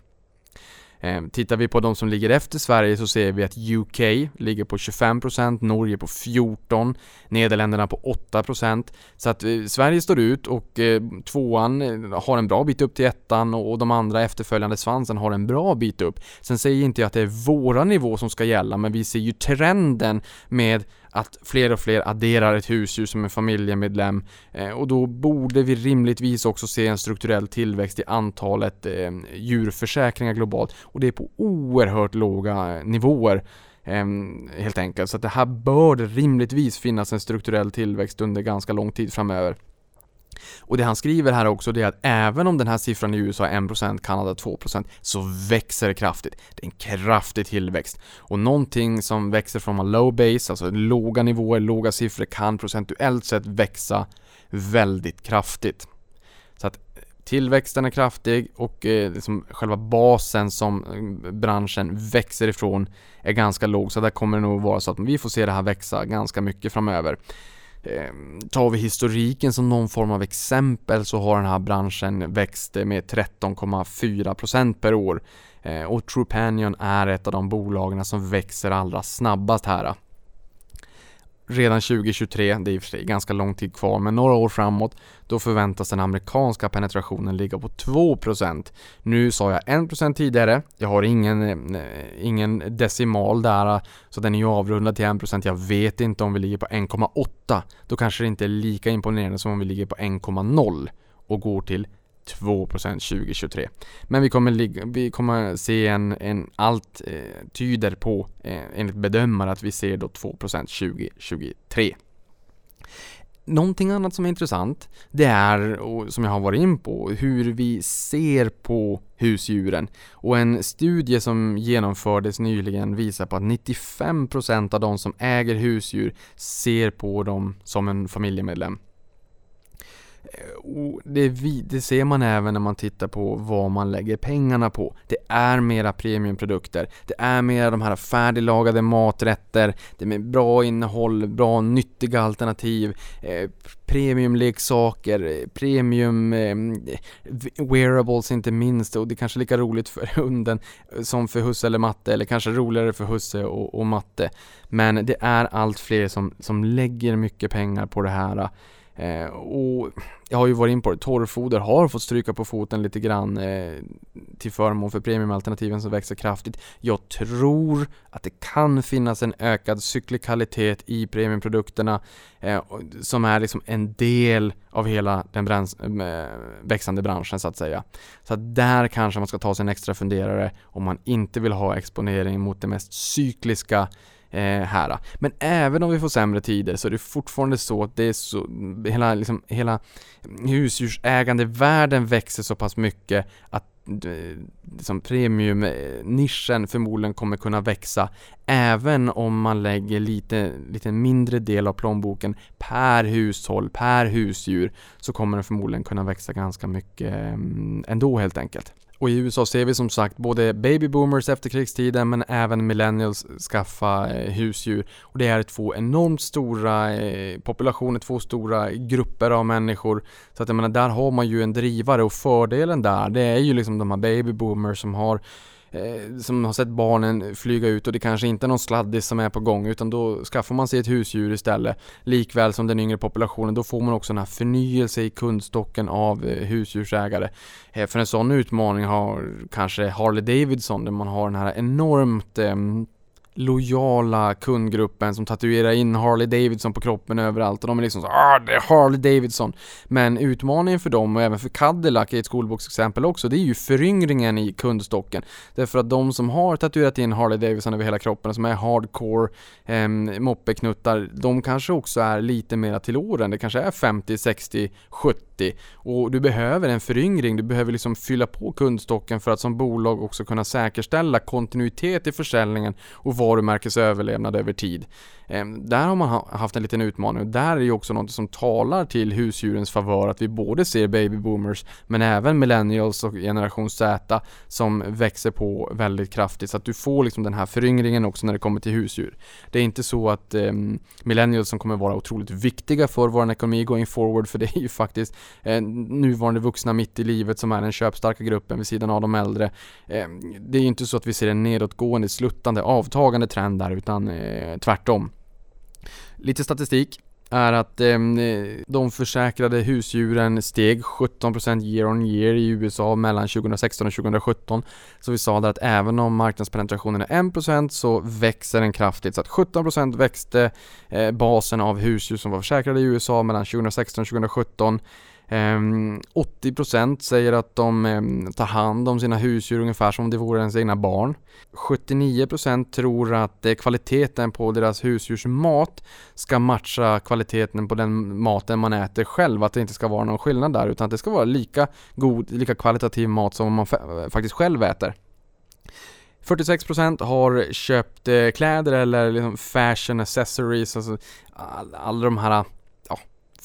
Speaker 3: Ehm, tittar vi på de som ligger efter Sverige så ser vi att UK ligger på 25%, Norge på 14%, Nederländerna på 8%. Så att eh, Sverige står ut och eh, tvåan eh, har en bra bit upp till ettan och de andra efterföljande svansen har en bra bit upp. Sen säger inte jag att det är våra nivå som ska gälla, men vi ser ju trenden med att fler och fler adderar ett husdjur som en familjemedlem eh, och då borde vi rimligtvis också se en strukturell tillväxt i antalet eh, djurförsäkringar globalt och det är på oerhört låga nivåer eh, helt enkelt. Så att det här bör rimligtvis finnas en strukturell tillväxt under ganska lång tid framöver. Och det han skriver här också det är att även om den här siffran i USA är 1%, Kanada 2% så växer det kraftigt. Det är en kraftig tillväxt. Och någonting som växer från en low base, alltså låga nivåer, låga siffror kan procentuellt sett växa väldigt kraftigt. Så att eh, tillväxten är kraftig och eh, liksom själva basen som eh, branschen växer ifrån är ganska låg så där kommer det nog vara så att vi får se det här växa ganska mycket framöver. Ehm, tar vi historiken som någon form av exempel så har den här branschen växt med 13,4% per år. Ehm, och Trupanion är ett av de bolagen som växer allra snabbast här redan 2023, det är i och för sig ganska lång tid kvar, men några år framåt, då förväntas den amerikanska penetrationen ligga på 2%. Nu sa jag 1% tidigare, jag har ingen, eh, ingen decimal där, så den är ju avrundad till 1%. Jag vet inte om vi ligger på 1,8. Då kanske det inte är lika imponerande som om vi ligger på 1,0 och går till 2% 2023. Men vi kommer, vi kommer se en, en allt eh, tyder på, eh, enligt bedömare, att vi ser då 2% 2023. Någonting annat som är intressant, det är, och som jag har varit in på, hur vi ser på husdjuren. Och en studie som genomfördes nyligen visar på att 95% av de som äger husdjur ser på dem som en familjemedlem. Eh, och det, det, ser man även när man tittar på vad man lägger pengarna på. Det är mera premiumprodukter. Det är mera de här färdiglagade maträtter. Det är med bra innehåll, bra nyttiga alternativ. Eh, premiumleksaker, premium eh, wearables inte minst och det är kanske lika roligt för hunden eh, som för husse eller matte eller kanske roligare för husse och, och matte. Men det är allt fler som, som lägger mycket pengar på det här eh, Eh, och jag har ju varit in på det, torrfoder har fått stryka på foten lite grann eh, till förmån för premiumalternativen som växer kraftigt. Jag tror att det kan finnas en ökad cyklikalitet i premiumprodukterna eh, som är liksom en del av hela den brans äh, växande branschen så att säga. Så att där kanske man ska ta sig en extra funderare om man inte vill ha exponering mot det mest cykliska Eh, här. Men även om vi får sämre tider så är det fortfarande så att det är så, hela, liksom, hela husdjursägande världen växer så pass mycket att eh, liksom premiumnischen förmodligen kommer kunna växa även om man lägger lite, lite mindre del av plånboken per hushåll, per husdjur så kommer den förmodligen kunna växa ganska mycket mm, ändå helt enkelt. Och i USA ser vi som sagt både baby boomers efter krigstiden men även millennials skaffa eh, husdjur. Och det är två enormt stora eh, populationer, två stora grupper av människor. Så att jag menar, där har man ju en drivare och fördelen där, det är ju liksom de här baby boomers som har eh, som har sett barnen flyga ut och det kanske inte är någon sladdis som är på gång utan då skaffar man sig ett husdjur istället. Likväl som den yngre populationen, då får man också den här förnyelse i kundstocken av eh, husdjursägare. Eh, för en sån utmaning har kanske Harley Davidson där man har den här enormt eh, lojala kundgruppen som tatuerar in Harley Davidson på kroppen överallt och de är liksom så ah det är Harley Davidson. Men utmaningen för dem och även för Cadillac i ett skolboksexempel också, det är ju föryngringen i kundstocken. Därför att de som har tatuerat in Harley Davidson över hela kroppen, som är hardcore eh, moppeknuttar, de kanske också är lite mera till åren. Det kanske är 50, 60, 70 och du behöver en föryngring, du behöver liksom fylla på kundstocken för att som bolag också kunna säkerställa kontinuitet i försäljningen och varumärkesöverlevnad över tid. Ehm, där har man haft en liten utmaning och där är ju också något som talar till husdjurens favör att vi både ser babyboomers men även millennials och generation Z som växer på väldigt kraftigt så att du får liksom den här föryngringen också när det kommer till husdjur. Det är inte så att eh, millennials som kommer vara otroligt viktiga för vår ekonomi going forward för det är ju faktiskt eh, nuvarande vuxna mitt i livet som är den köpstarka gruppen vid sidan av de äldre. Eh, det är ju inte så att vi ser en nedåtgående, sluttande, avtagande trend där utan eh, tvärtom. Lite statistik är att eh, de försäkrade husdjuren steg 17% year on year i USA mellan 2016 och 2017. Så vi sa där att även om marknadspenetrationen är 1% så växer den kraftigt. Så att 17% växte eh, basen av husdjur som var försäkrade i USA mellan 2016 och 2017. Ehm, 80% säger att de ehm, tar hand om sina husdjur ungefär som om det vore ens egna barn. 79% tror att eh, kvaliteten på deras husdjursmat ska matcha kvaliteten på den maten man äter själv. Att det inte ska vara någon skillnad där utan att det ska vara lika god, lika kvalitativ mat som man faktiskt själv äter. 46% har köpt eh, kläder eller liksom fashion accessories, alltså alla de här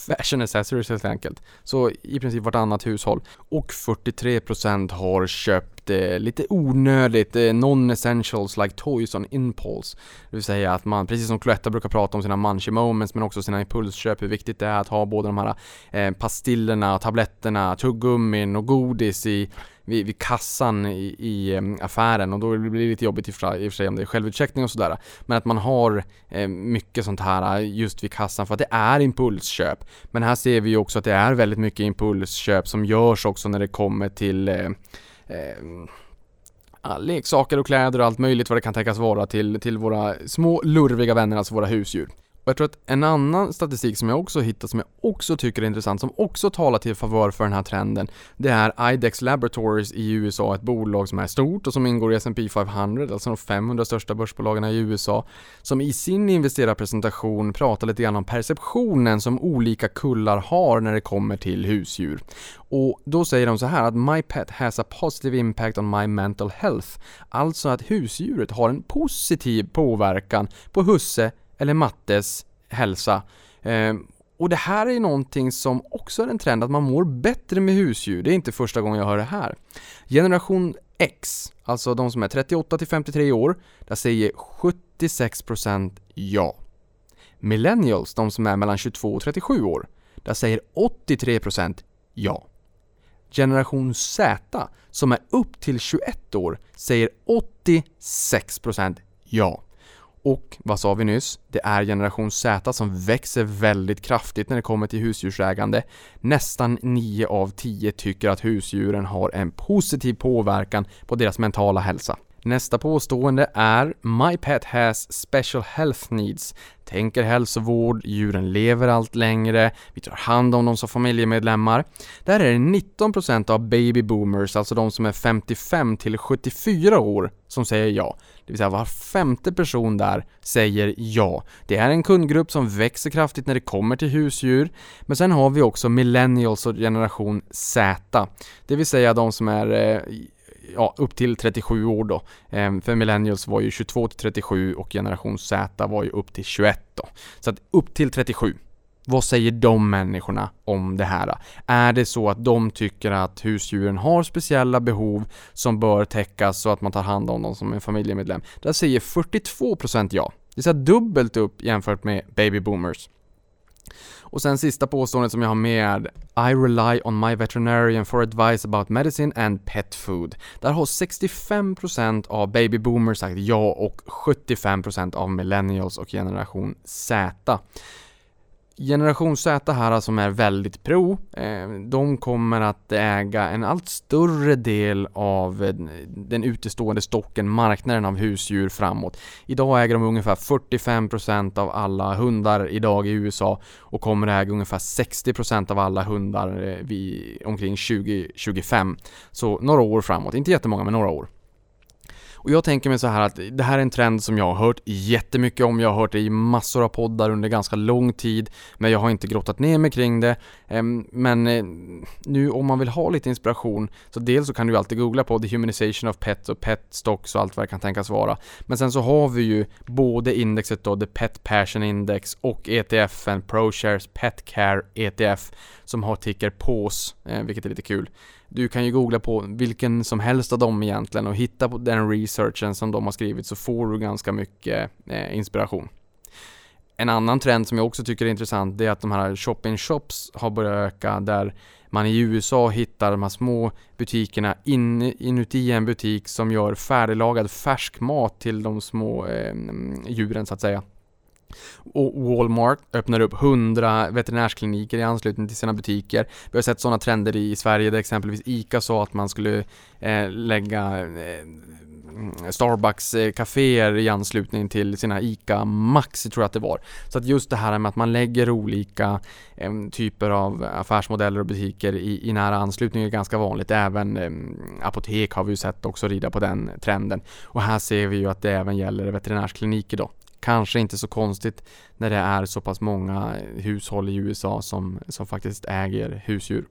Speaker 3: fashion accessories helt enkelt. Så i princip vartannat hushåll. Och 43% har köpt lite, lite onödigt eh, non-essentials like toys on impulse. Det vill säga att man, precis som Cloetta brukar prata om sina munchy moments men också sina impulsköp, hur viktigt det är att ha både de här eh, pastillerna, tabletterna, tuggummin och godis i vid, vid kassan i, i eh, affären och då blir det lite jobbigt i och för sig om det är självutcheckning och sådär. Men att man har eh, mycket sånt här eh, just vid kassan för att det är impulsköp. Men här ser vi ju också att det är väldigt mycket impulsköp som görs också när det kommer till eh, eh, leksaker och kläder och allt möjligt vad det kan tänkas vara till, till våra små lurviga vänner, alltså våra husdjur. Och jag tror att en annan statistik som jag också hittat som jag också tycker är intressant, som också talar till favör för den här trenden, det är IDEX Laboratories i USA, ett bolag som är stort och som ingår i S&P 500, alltså de 500 största börsbolagen i USA, som i sin investerarpresentation pratar lite grann om perceptionen som olika kullar har när det kommer till husdjur. Och då säger de så här att My pet has a positive impact on my mental health. Alltså att husdjuret har en positiv påverkan på husse eller mattes hälsa. Eh, och det här är någonting som också är en trend, att man mår bättre med husdjur. Det är inte första gången jag hör det här. Generation X, alltså de som är 38 till 53 år, där säger 76% ja. Millennials, de som är mellan 22 och 37 år, där säger 83% ja. Generation Z, som är upp till 21 år, säger 86% ja. Och vad sa vi nyss? Det är generation Z som växer väldigt kraftigt när det kommer till husdjursägande. Nästan 9 av 10 tycker att husdjuren har en positiv påverkan på deras mentala hälsa. Nästa påstående är My pet has special health needs. Tänker hälsovård, djuren lever allt längre, vi tar hand om dem som familjemedlemmar. Där är det 19% av baby boomers, alltså de som är 55 till 74 år, som säger ja. Det vill säga var femte person där säger ja. Det är en kundgrupp som växer kraftigt när det kommer till husdjur. Men sen har vi också millennials och generation Z. Det vill säga de som är eh, ja, upp till 37 år då. Ehm, för millennials var ju 22 till 37 och generation Z var ju upp till 21 då. Så att upp till 37. Vad säger de människorna om det här? Är det så att de tycker att husdjuren har speciella behov som bör täckas så att man tar hand om dem som en familjemedlem? Där säger 42% ja. Det är dubbelt upp jämfört med baby boomers. Och sen sista påståendet som jag har med är I rely on my veterinarian for advice about medicine and pet food. Där har 65% av baby boomers sagt ja och 75% av millennials och generation Z. Generation Z här som är väldigt pro, eh, de kommer att äga en allt större del av eh, den utestående stocken, marknaden av husdjur framåt. Idag äger de ungefär 45% av alla hundar idag i USA och kommer att äga ungefär 60% av alla hundar eh, vid omkring 2025. Så några år framåt, inte jättemånga men några år. Och jag tänker mig så här att det här är en trend som jag har hört jättemycket om. Jag har hört det i massor av poddar under ganska lång tid, men jag har inte grottat ner mig kring det. Ehm, men eh, nu om man vill ha lite inspiration, så dels så kan du alltid googla på the humanization of pets och pet stocks och allt vad det kan tänkas vara. Men sen så har vi ju både indexet då, the Pet Passion Index och ETFen ProShares Pet Care ETF som har ticker PAWS, eh, vilket är lite kul. Du kan ju googla på vilken som helst av dem egentligen och hitta på den researchen som de har skrivit så får du ganska mycket eh, inspiration. En annan trend som jag också tycker är intressant det är att de här shopping shops har börjat öka där man i USA hittar de här små butikerna in, inuti en butik som gör färdiglagad färsk mat till de små eh, djuren så att säga. Och Walmart öppnar upp 100 veterinärskliniker i anslutning till sina butiker. Vi har sett sådana trender i Sverige där exempelvis ICA sa att man skulle eh, lägga eh, mm, Starbucks-kaféer eh, i anslutning till sina ICA Maxi tror jag att det var. Så att just det här med att man lägger olika eh, typer av affärsmodeller och butiker i, i nära anslutning är ganska vanligt. Även eh, apotek har vi ju sett också rida på den trenden. Och här ser vi ju att det även gäller veterinärskliniker då. Kanske inte så konstigt när det är så pass många hushåll i USA som, som faktiskt äger husdjur.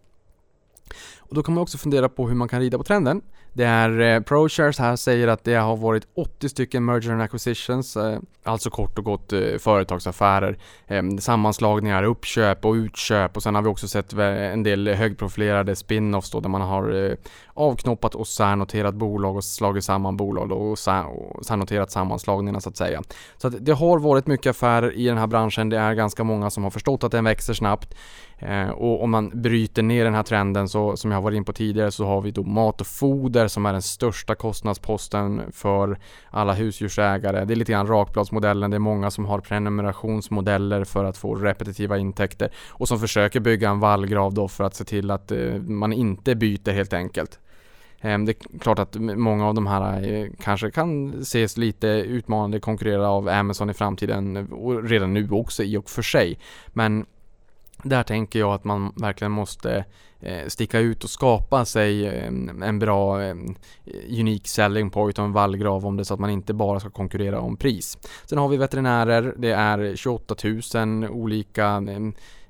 Speaker 3: Och då kan man också fundera på hur man kan rida på trenden. Det är eh, ProShares här säger att det har varit 80 stycken merger and acquisitions, eh, alltså kort och gott eh, företagsaffärer, sammanslagningar, uppköp och utköp och sen har vi också sett en del högprofilerade spin-offs då där man har avknoppat och särnoterat bolag och slagit samman bolag då, och, särnoterat sammanslagningarna så att säga. Så att det har varit mycket affärer i den här branschen. Det är ganska många som har förstått att den växer snabbt och om man bryter ner den här trenden så som jag har varit in på tidigare så har vi då mat och foder som är den största kostnadsposten för alla husdjursägare. Det är lite grann rakbladsmodellen. Det är många som har prenumerationsmodeller för att få repetitiva intäkter och som försöker bygga en vallgrav då för att se till att eh, man inte byter helt enkelt. Ehm, det är klart att många av de här eh, kanske kan ses lite utmanande konkurrera av Amazon i framtiden eh, och redan nu också i och för sig. Men där tänker jag att man verkligen måste eh, sticka ut och skapa sig eh, en bra eh, unik selling point och en vallgrav om det så att man inte bara ska konkurrera om pris. Sen har vi veterinärer, det är 28 000 olika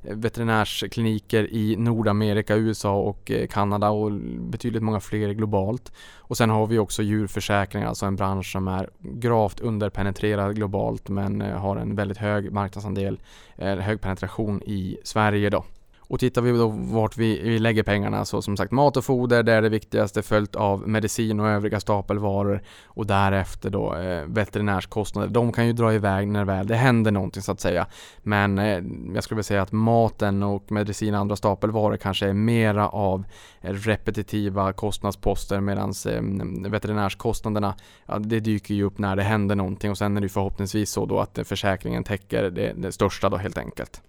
Speaker 3: Eh, veterinärskliniker i Nordamerika, USA och eh, Kanada och betydligt många fler globalt. Och sen har vi också djurförsäkringar, alltså en bransch som är gravt underpenetrerad globalt men eh, har en väldigt hög marknadsandel, hög penetration i Sverige då. Och tittar vi då vart vi, vi lägger pengarna så som sagt mat och foder det är det viktigaste följt av medicin och övriga stapelvaror och därefter då eh, veterinärskostnader. De kan ju dra iväg när väl det händer någonting så att säga. Men eh, jag skulle vilja säga att maten och medicin och andra stapelvaror kanske är mera av eh, repetitiva kostnadsposter medan eh, veterinärskostnaderna ja, det dyker ju upp när det händer någonting och sen är det förhoppningsvis så då att försäkringen täcker det, det största då helt enkelt.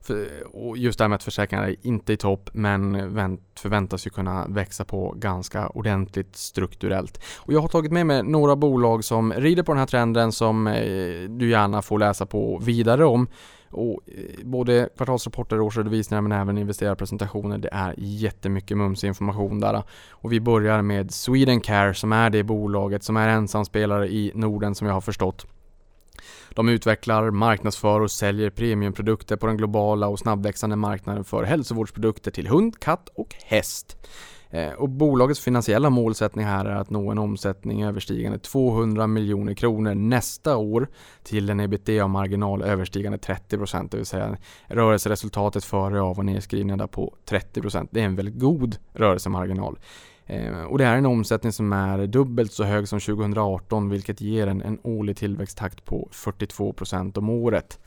Speaker 3: För, och just det här med att försäkringar är inte i topp men vänt, förväntas ju kunna växa på ganska ordentligt strukturellt. Och jag har tagit med mig några bolag som rider på den här trenden som eh, du gärna får läsa på vidare om. Och eh, både kvartalsrapporter, årsredovisningar men även investerarpresentationer. Det är jättemycket mums information där. Och vi börjar med Swedencare som är det bolaget som är ensamspelare i Norden som jag har förstått. De utvecklar, marknadsför och säljer premiumprodukter på den globala och snabbväxande marknaden för hälsovårdsprodukter till hund, katt och häst. Eh, och bolagets finansiella målsättning här är att nå en omsättning överstigande 200 miljoner kronor nästa år till en ebitda-marginal överstigande 30%, det vill säga rörelseresultatet före av och nedskrivningar på 30%. Det är en väldigt god rörelsemarginal. Eh, och det är en omsättning som är dubbelt så hög som 2018 vilket ger en, en årlig tillväxttakt på 42% om året.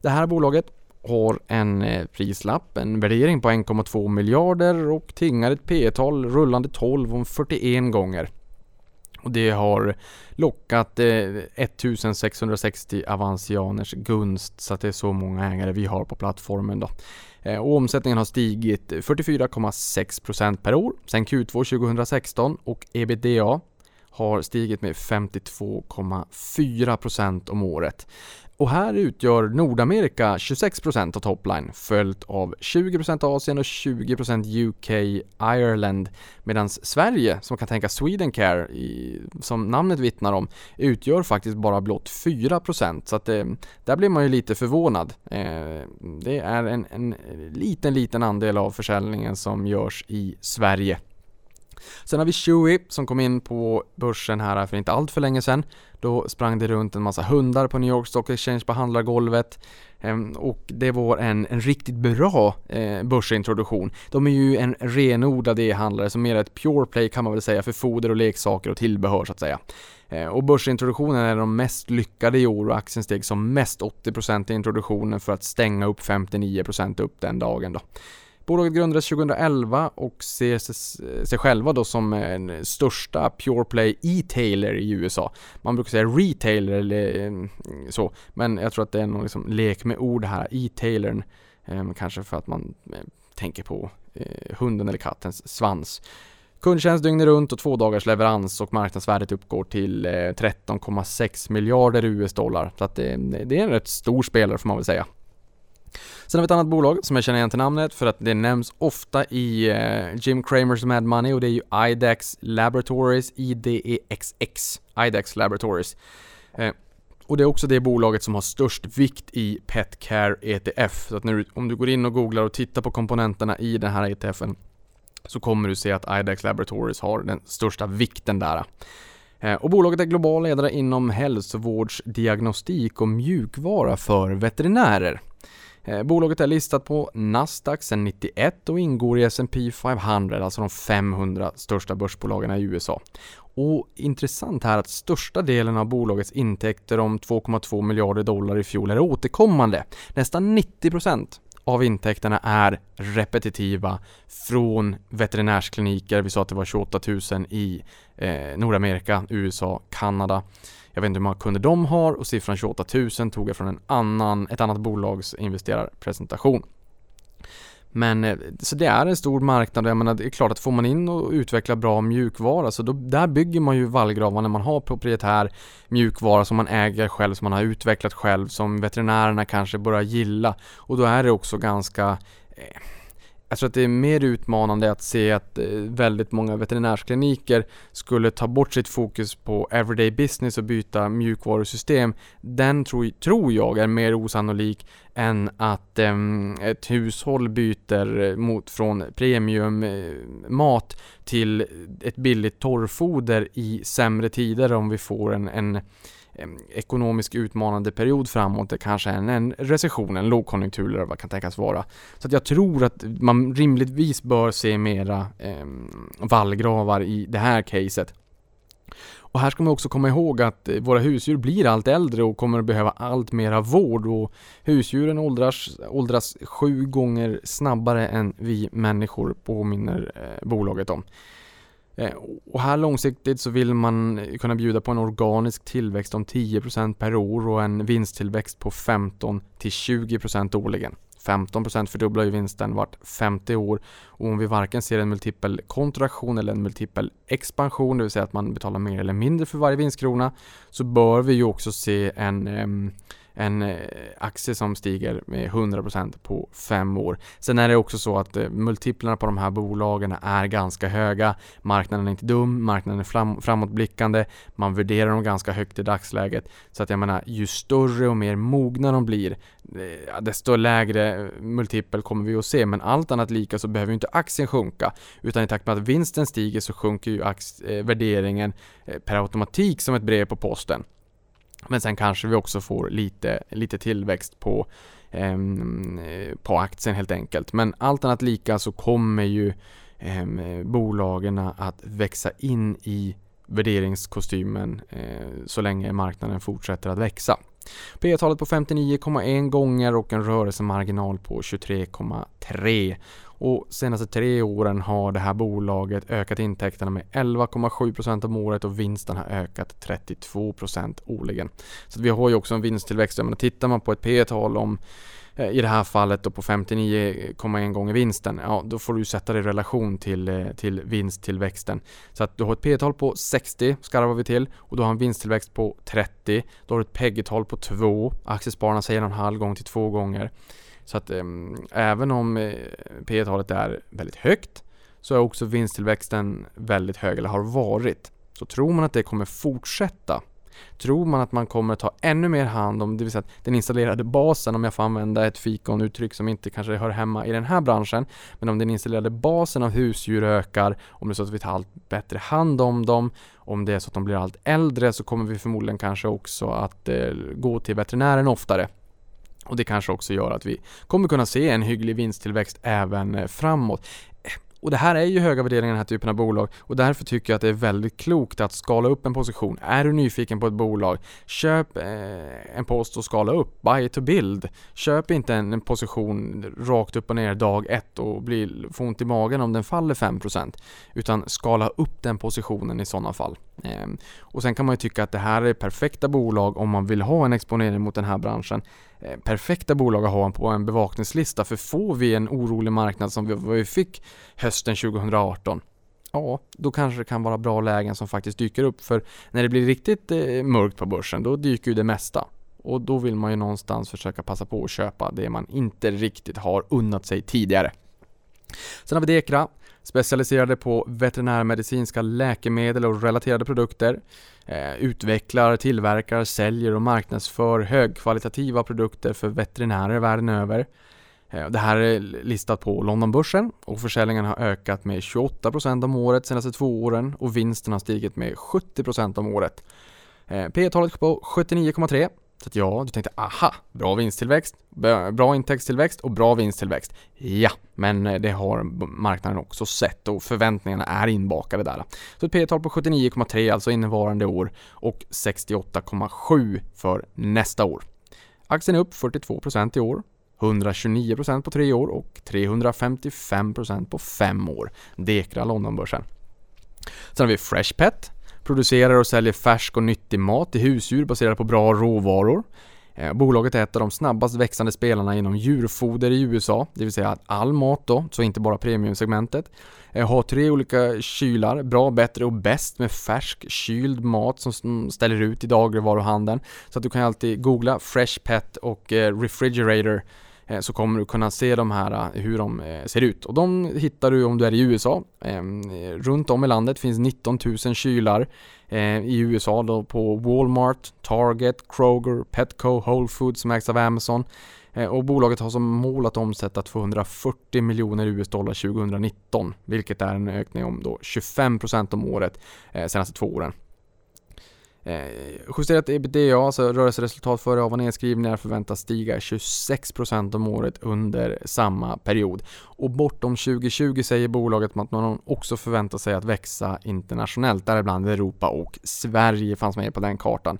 Speaker 3: Det här bolaget har en eh, prislapp, en värdering på 1,2 miljarder och tingar ett P tal rullande 12 om 41 gånger. Och det har lockat eh, 1660 avancianers gunst så att det är så många ägare vi har på plattformen då. Eh, och omsättningen har stigit 44,6% per år sedan Q2 2016 och ebitda har stigit med 52,4% om året. Och här utgör Nordamerika 26% av topline följt av 20% Asien och 20% UK Ireland medan Sverige, som kan tänka Swedencare, i, som namnet vittnar om, utgör faktiskt bara blott 4% så att det, eh, där blir man ju lite förvånad. Eh, det är en, en liten, liten andel av försäljningen som görs i Sverige. Sen har vi Chewy som kom in på börsen här för inte allt för länge sedan. Då sprang det runt en massa hundar på New York Stock Exchange på handlargolvet. Ehm, och det var en, en riktigt bra eh, börsintroduktion. De är ju en renodlad e-handlare som mer är ett pure play kan man väl säga för foder och leksaker och tillbehör så att säga. Ehm, och börsintroduktionen är de mest lyckade i år och aktien steg som mest 80% i introduktionen för att stänga upp 59% upp den dagen då. Bolaget grundades 2011 och ser sig själva då som den största Pure Play e-tailer i USA. Man brukar säga retailer eller mm, så, men jag tror att det är någon liksom lek med ord här, e-tailern. Ehm, kanske för att man ehm, tänker på eh, hunden eller kattens svans. Kundtjänst dygnet runt och två dagars leverans och marknadsvärdet uppgår till eh, 13,6 miljarder US-dollar. Så att det, det är en rätt stor spelare får man väl säga. Sen har vi ett annat bolag som jag känner igen till namnet för att det nämns ofta i eh, Jim Cramers Mad Money och det är ju IDEX Laboratories, IDEXX, IDEX Laboratories. Eh, och det är också det bolaget som har störst vikt i Petcare ETF. Så att nu, om du går in och googlar och tittar på komponenterna i den här ETFen så kommer du se att IDEX Laboratories har den största vikten där. Eh, och bolaget är global ledare inom hälsovårdsdiagnostik och mjukvara för veterinärer. Eh, bolaget är listat på Nasdaq sedan 91 och ingår i S&P 500, alltså de 500 största börsbolagen i USA. Och intressant här att största delen av bolagets intäkter om 2,2 miljarder dollar i fjol är återkommande. Nästan 90% av intäkterna är repetitiva från veterinärskliniker. Vi sa att det var 28 000 i eh, Nordamerika, USA, Kanada. Jag vet inte hur många kunder de har och siffran 28 000 tog jag från en annan, ett annat bolags investerarpresentation. Men eh, så det är en stor marknad och jag menar det är klart att får man in och utveckla bra mjukvara så då, där bygger man ju vallgravar när man har proprietär mjukvara som man äger själv, som man har utvecklat själv, som veterinärerna kanske börjar gilla och då är det också ganska eh, jag tror att det är mer utmanande att se att eh, väldigt många veterinärskliniker skulle ta bort sitt fokus på everyday business och byta mjukvarusystem. Den tror, tror jag är mer osannolik än att ehm, ett hushåll byter eh, mot, från premiummat eh, till ett billigt torrfoder i sämre tider om vi får en, en Eh, ekonomisk utmanande period framåt, det kanske är en, recession, en lågkonjunktur eller vad det kan tänkas vara. Så att jag tror att man rimligtvis bör se mera eh, vallgravar i det här caset. Och här ska man också komma ihåg att eh, våra husdjur blir allt äldre och kommer att behöva allt mera vård och husdjuren åldras, åldras sju gånger snabbare än vi människor påminner eh, bolaget om. Eh, och här långsiktigt så vill man eh, kunna bjuda på en organisk tillväxt om 10% per år och en vinsttillväxt på 15-20% årligen. 15% fördubblar ju vinsten vart 50 år och om vi varken ser en multipel kontraktion eller en multipel expansion, det vill säga att man betalar mer eller mindre för varje vinstkrona, så bör vi ju också se en ehm, en eh, aktie som stiger med 100% på fem år. Sen är det också så att eh, multiplarna på de här bolagen är ganska höga. Marknaden är inte dum, marknaden är fram, framåtblickande, man värderar dem ganska högt i dagsläget. Så att jag menar, ju större och mer mogna de blir, eh, desto lägre multipel kommer vi att se. Men allt annat lika så behöver inte aktien sjunka, utan i takt med att vinsten stiger så sjunker ju värderingen per automatik som ett brev på posten. Men sen kanske vi också får lite, lite tillväxt på, ehm, eh, på aktien helt enkelt. Men allt annat lika så kommer ju eh, bolagen att växa in i värderingskostymen eh, så länge marknaden fortsätter att växa. P talet på 59,1 gånger och en rörelsemarginal på 23,3. Och senaste tre åren har det här bolaget ökat intäkterna med 11,7% om året och vinsten har ökat 32% årligen. Så vi har ju också en vinsttillväxt. Men tittar man på ett P tal om eh, i det här fallet då på 59,1 gånger vinsten, ja då får du sätta det i relation till, eh, till vinsttillväxten. Så att du har ett P tal på 60 skarvar vi till och du har en vinsttillväxt på 30. Då har du ett PEG-tal på 2, aktiespararna säger en halv gång till två gånger. Så att ehm, även om eh, P talet är väldigt högt så är också vinsttillväxten väldigt hög, eller har varit. Så tror man att det kommer fortsätta Tror man att man kommer ta ännu mer hand om, det vill säga den installerade basen, om jag får använda ett fikonuttryck som inte kanske hör hemma i den här branschen, men om den installerade basen av husdjur ökar, om det är så att vi tar allt bättre hand om dem, om det är så att de blir allt äldre så kommer vi förmodligen kanske också att eh, gå till veterinären oftare. Och det kanske också gör att vi kommer kunna se en hygglig vinsttillväxt även eh, framåt. Och det här är ju höga värderingar i den här typen av bolag och därför tycker jag att det är väldigt klokt att skala upp en position. Är du nyfiken på ett bolag, köp eh, en post och skala upp. Buy to build. Köp inte en, en position rakt upp och ner dag ett och bli, få ont i magen om den faller 5% utan skala upp den positionen i sådana fall. Eh, och sen kan man ju tycka att det här är perfekta bolag om man vill ha en exponering mot den här branschen. Eh, perfekta bolag att ha på en bevakningslista för får vi en orolig marknad som vi, vi fick hösten 2018 ja, då kanske det kan vara bra lägen som faktiskt dyker upp. För när det blir riktigt eh, mörkt på börsen, då dyker ju det mesta. Och då vill man ju någonstans försöka passa på att köpa det man inte riktigt har unnat sig tidigare. Sen har vi Dekra, specialiserade på veterinärmedicinska läkemedel och relaterade produkter. Eh, utvecklar, tillverkar, säljer och marknadsför högkvalitativa produkter för veterinärer världen över. Eh, det här är listat på Londonbörsen och försäljningen har ökat med 28% om året senaste två åren och vinsten har stigit med 70% om året. Eh, P talet på 79,3 så att ja, du tänkte aha, bra vinsttillväxt, bra intäktstillväxt och bra vinsttillväxt. Ja, men eh, det har marknaden också sett och förväntningarna är inbakade där. Så ett P-tal på 79,3 alltså innevarande år och 68,7 för nästa år. Aktien är upp 42% i år, 129% på tre år och 355% på fem år. Dekra Londonbörsen. Sen har vi Freshpet Producerar och säljer färsk och nyttig mat till husdjur baserat på bra råvaror. Eh, bolaget är ett av de snabbast växande spelarna inom djurfoder i USA, det vill säga all mat då, så inte bara premiumsegmentet. Eh, har tre olika kylar, bra, bättre och bäst med färsk kyld mat som ställer ut i dagligvaruhandeln. Så att du kan alltid googla Fresh Pet och eh, Refrigerator Eh, så kommer du kunna se de här, eh, hur de eh, ser ut. Och de hittar du om du är i USA. Runt om i landet finns 19 000 kylar i USA då på Walmart, Target, Kroger, Petco, Whole Foods som ägs av Amazon. Och bolaget har som mål att omsätta 240 miljoner US-dollar 2019, vilket är en ökning om då 25% om året de senaste två åren. Eh, justerat ebitda, alltså rörelseresultat före av och nedskrivningar förväntas stiga 26% om året under samma period. Och bortom 2020 säger bolaget att man också förväntar sig att växa internationellt, däribland Europa och Sverige fanns med på den kartan.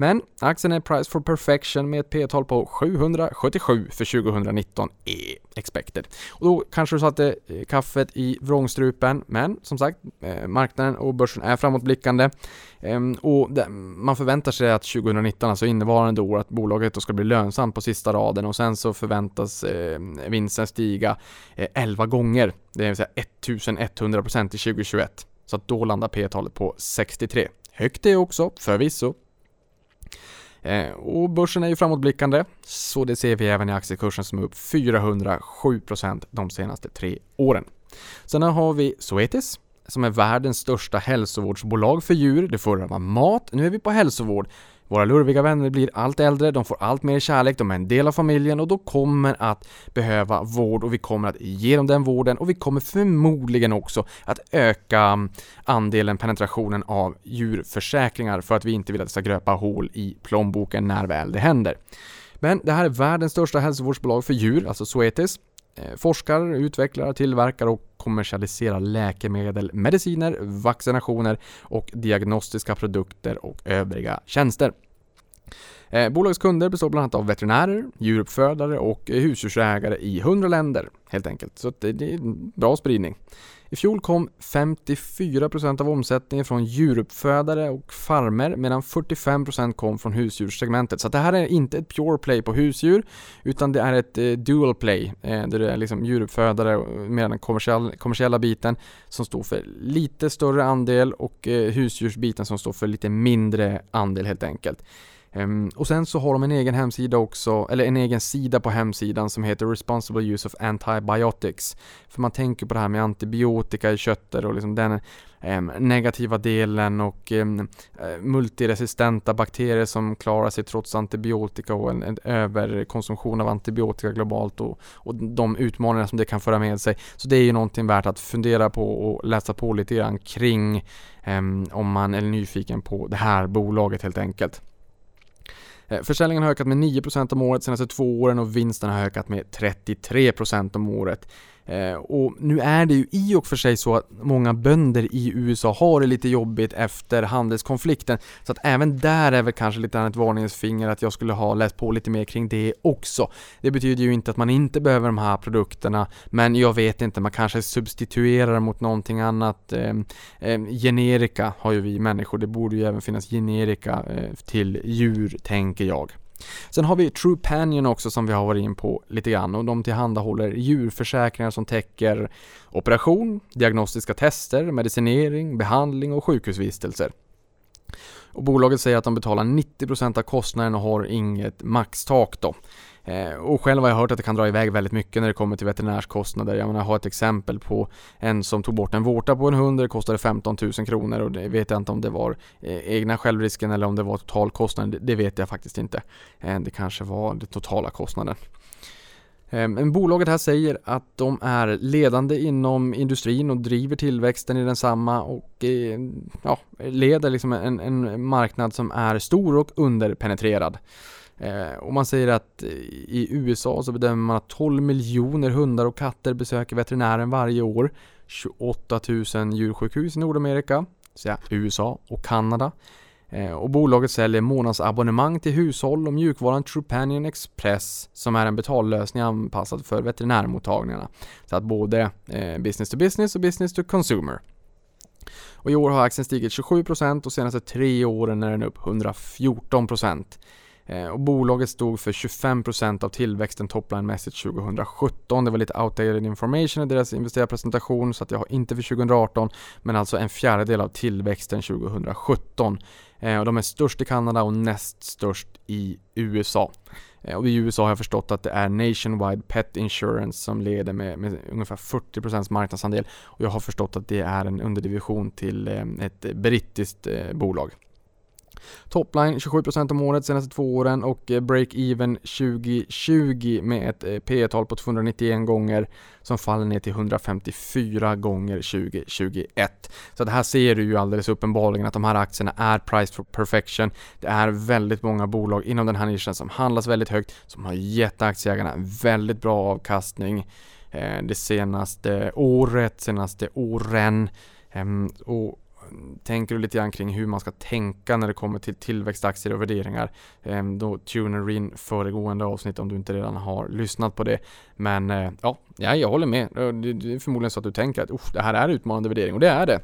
Speaker 3: Men aktien är price for perfection med ett P-tal på 777 för 2019 är expected. Och då kanske du satte eh, kaffet i vrångstrupen, men som sagt, eh, marknaden och börsen är framåtblickande. Ehm, och man förväntar sig att 2019, alltså innevarande år, att bolaget då ska bli lönsamt på sista raden och sen så förväntas eh, vinsten stiga 11 gånger, det vill säga 1100% till 2021. Så att då landar P-talet på 63. Högt det också, förvisso, Eh, och börsen är ju framåtblickande, så det ser vi även i aktiekursen som är upp 407% de senaste tre åren. Sen har vi Zoetis, som är världens största hälsovårdsbolag för djur. Det förra var mat, nu är vi på hälsovård. Våra lurviga vänner blir allt äldre, de får allt mer kärlek, de är en del av familjen och de kommer att behöva vård och vi kommer att ge dem den vården och vi kommer förmodligen också att öka andelen penetrationen av djurförsäkringar för att vi inte vill att det ska gröpa hål i plånboken när väl det händer. Men det här är världens största hälsovårdsbolag för djur, alltså Zoetis. Eh, forskar, utvecklar, tillverkar och kommersialisera läkemedel, mediciner, vaccinationer och diagnostiska produkter och övriga tjänster. Eh, bolagets kunder består bland annat av veterinärer, djuruppfödare och husdjursägare i 100 länder helt enkelt. Så det, det är bra spridning. I fjol kom 54% av omsättningen från djuruppfödare och farmer medan 45% kom från husdjurssegmentet. Så det här är inte ett pure play på husdjur utan det är ett eh, dual play eh, där det är liksom djuruppfödare eh, med den kommersiella, kommersiella biten som står för lite större andel och eh, husdjursbiten som står för lite mindre andel helt enkelt. Ehm, och sen så har de en egen hemsida också, eller en egen sida på hemsidan som heter Responsible Use of Antibiotics. För man tänker på det här med antibiotika i köttet och liksom den ehm, negativa delen och ehm, eh, multiresistenta bakterier som klarar sig trots antibiotika och en, en överkonsumtion av antibiotika globalt och, och de utmaningar som det kan föra med sig. Så det är ju någonting värt att fundera på och läsa på lite grann kring om man är nyfiken på det här bolaget helt enkelt. Eh, försäljningen har ökat med 9% om året de senaste två åren och vinsten har ökat med 33% om året. Eh, och nu är det ju i och för sig så att många bönder i USA har det lite jobbigt efter handelskonflikten. Så att även där är väl kanske lite ett varningens finger att jag skulle ha läst på lite mer kring det också. Det betyder ju inte att man inte behöver de här produkterna, men jag vet inte, man kanske substituerar mot någonting annat. Eh, eh, generika har ju vi människor, det borde ju även finnas generika eh, till djur, tänker jag. Sen har vi Trupanion också som vi har varit in på lite grann och de tillhandahåller djurförsäkringar som täcker operation, diagnostiska tester, medicinering, behandling och sjukhusvistelser. Och bolaget säger att de betalar 90% av kostnaden och har inget maxtak då. Eh, och själv har jag hört att det kan dra iväg väldigt mycket när det kommer till veterinärskostnader. Jag menar, jag har ett exempel på en som tog bort en vårta på en hund, det kostade 15 000 kronor och det vet jag inte om det var eh, egna självrisken eller om det var totalkostnaden, det vet jag faktiskt inte. Eh, det kanske var den totala kostnaden. Ehm, men bolaget här säger att de är ledande inom industrin och driver tillväxten i densamma och eh, ja, leder liksom en, en marknad som är stor och underpenetrerad. Eh, och man säger att i USA så bedömer man att 12 miljoner hundar och katter besöker veterinären varje år. 28 000 djursjukhus i Nordamerika, säga USA och Kanada. Eh, och bolaget säljer månadsabonnemang till hushåll och mjukvaran Trupanion Express som är en betallösning anpassad för veterinärmottagningarna. Så att både eh, business to business och business to consumer. Och i år har aktien stigit 27% och senaste tre åren är den upp 114%. Eh, och bolaget stod för 25% av tillväxten topline-mässigt 2017. Det var lite outdated information i deras investerarpresentation så att jag har inte för 2018 men alltså en fjärdedel av tillväxten 2017. Eh, och de är störst i Kanada och näst störst i USA. Eh, och i USA har jag förstått att det är Nationwide Pet Insurance som leder med, med ungefär 40% marknadsandel. Och jag har förstått att det är en underdivision till ett brittiskt bolag. Topline 27% om året senaste två åren och eh, break-even 2020 med ett eh, P tal på 291 gånger som faller ner till 154 gånger 2021. Så det här ser du ju alldeles uppenbarligen att de här aktierna är priced for perfection. Det är väldigt många bolag inom den här nischen som handlas väldigt högt, som har gett aktieägarna väldigt bra avkastning eh, det senaste året, senaste åren. Ehm, och tänker du lite grann kring hur man ska tänka när det kommer till tillväxtaktier och värderingar, ehm, då då du in föregående avsnitt om du inte redan har lyssnat på det. Men eh, ja, jag håller med. Eh, det är förmodligen så att du tänker att det här är utmanande värdering och det är det.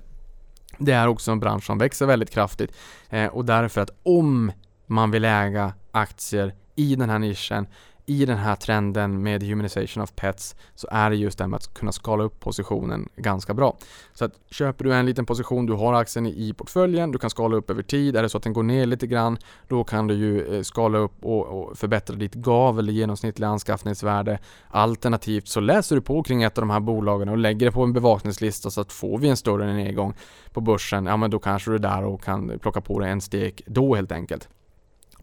Speaker 3: Det är också en bransch som växer väldigt kraftigt eh, och därför att om man vill äga aktier i den här nischen i den här trenden med humanization of pets så är det just det här med att kunna skala upp positionen ganska bra. Så att köper du en liten position, du har aktien i portföljen, du kan skala upp över tid. Är det så att den går ner lite grann, då kan du ju eh, skala upp och, och förbättra ditt GAV eller genomsnittliga anskaffningsvärde. Alternativt så läser du på kring ett av de här bolagen och lägger det på en bevakningslista så att får vi en större nedgång på börsen, ja men då kanske du är där och kan plocka på dig en stek då helt enkelt.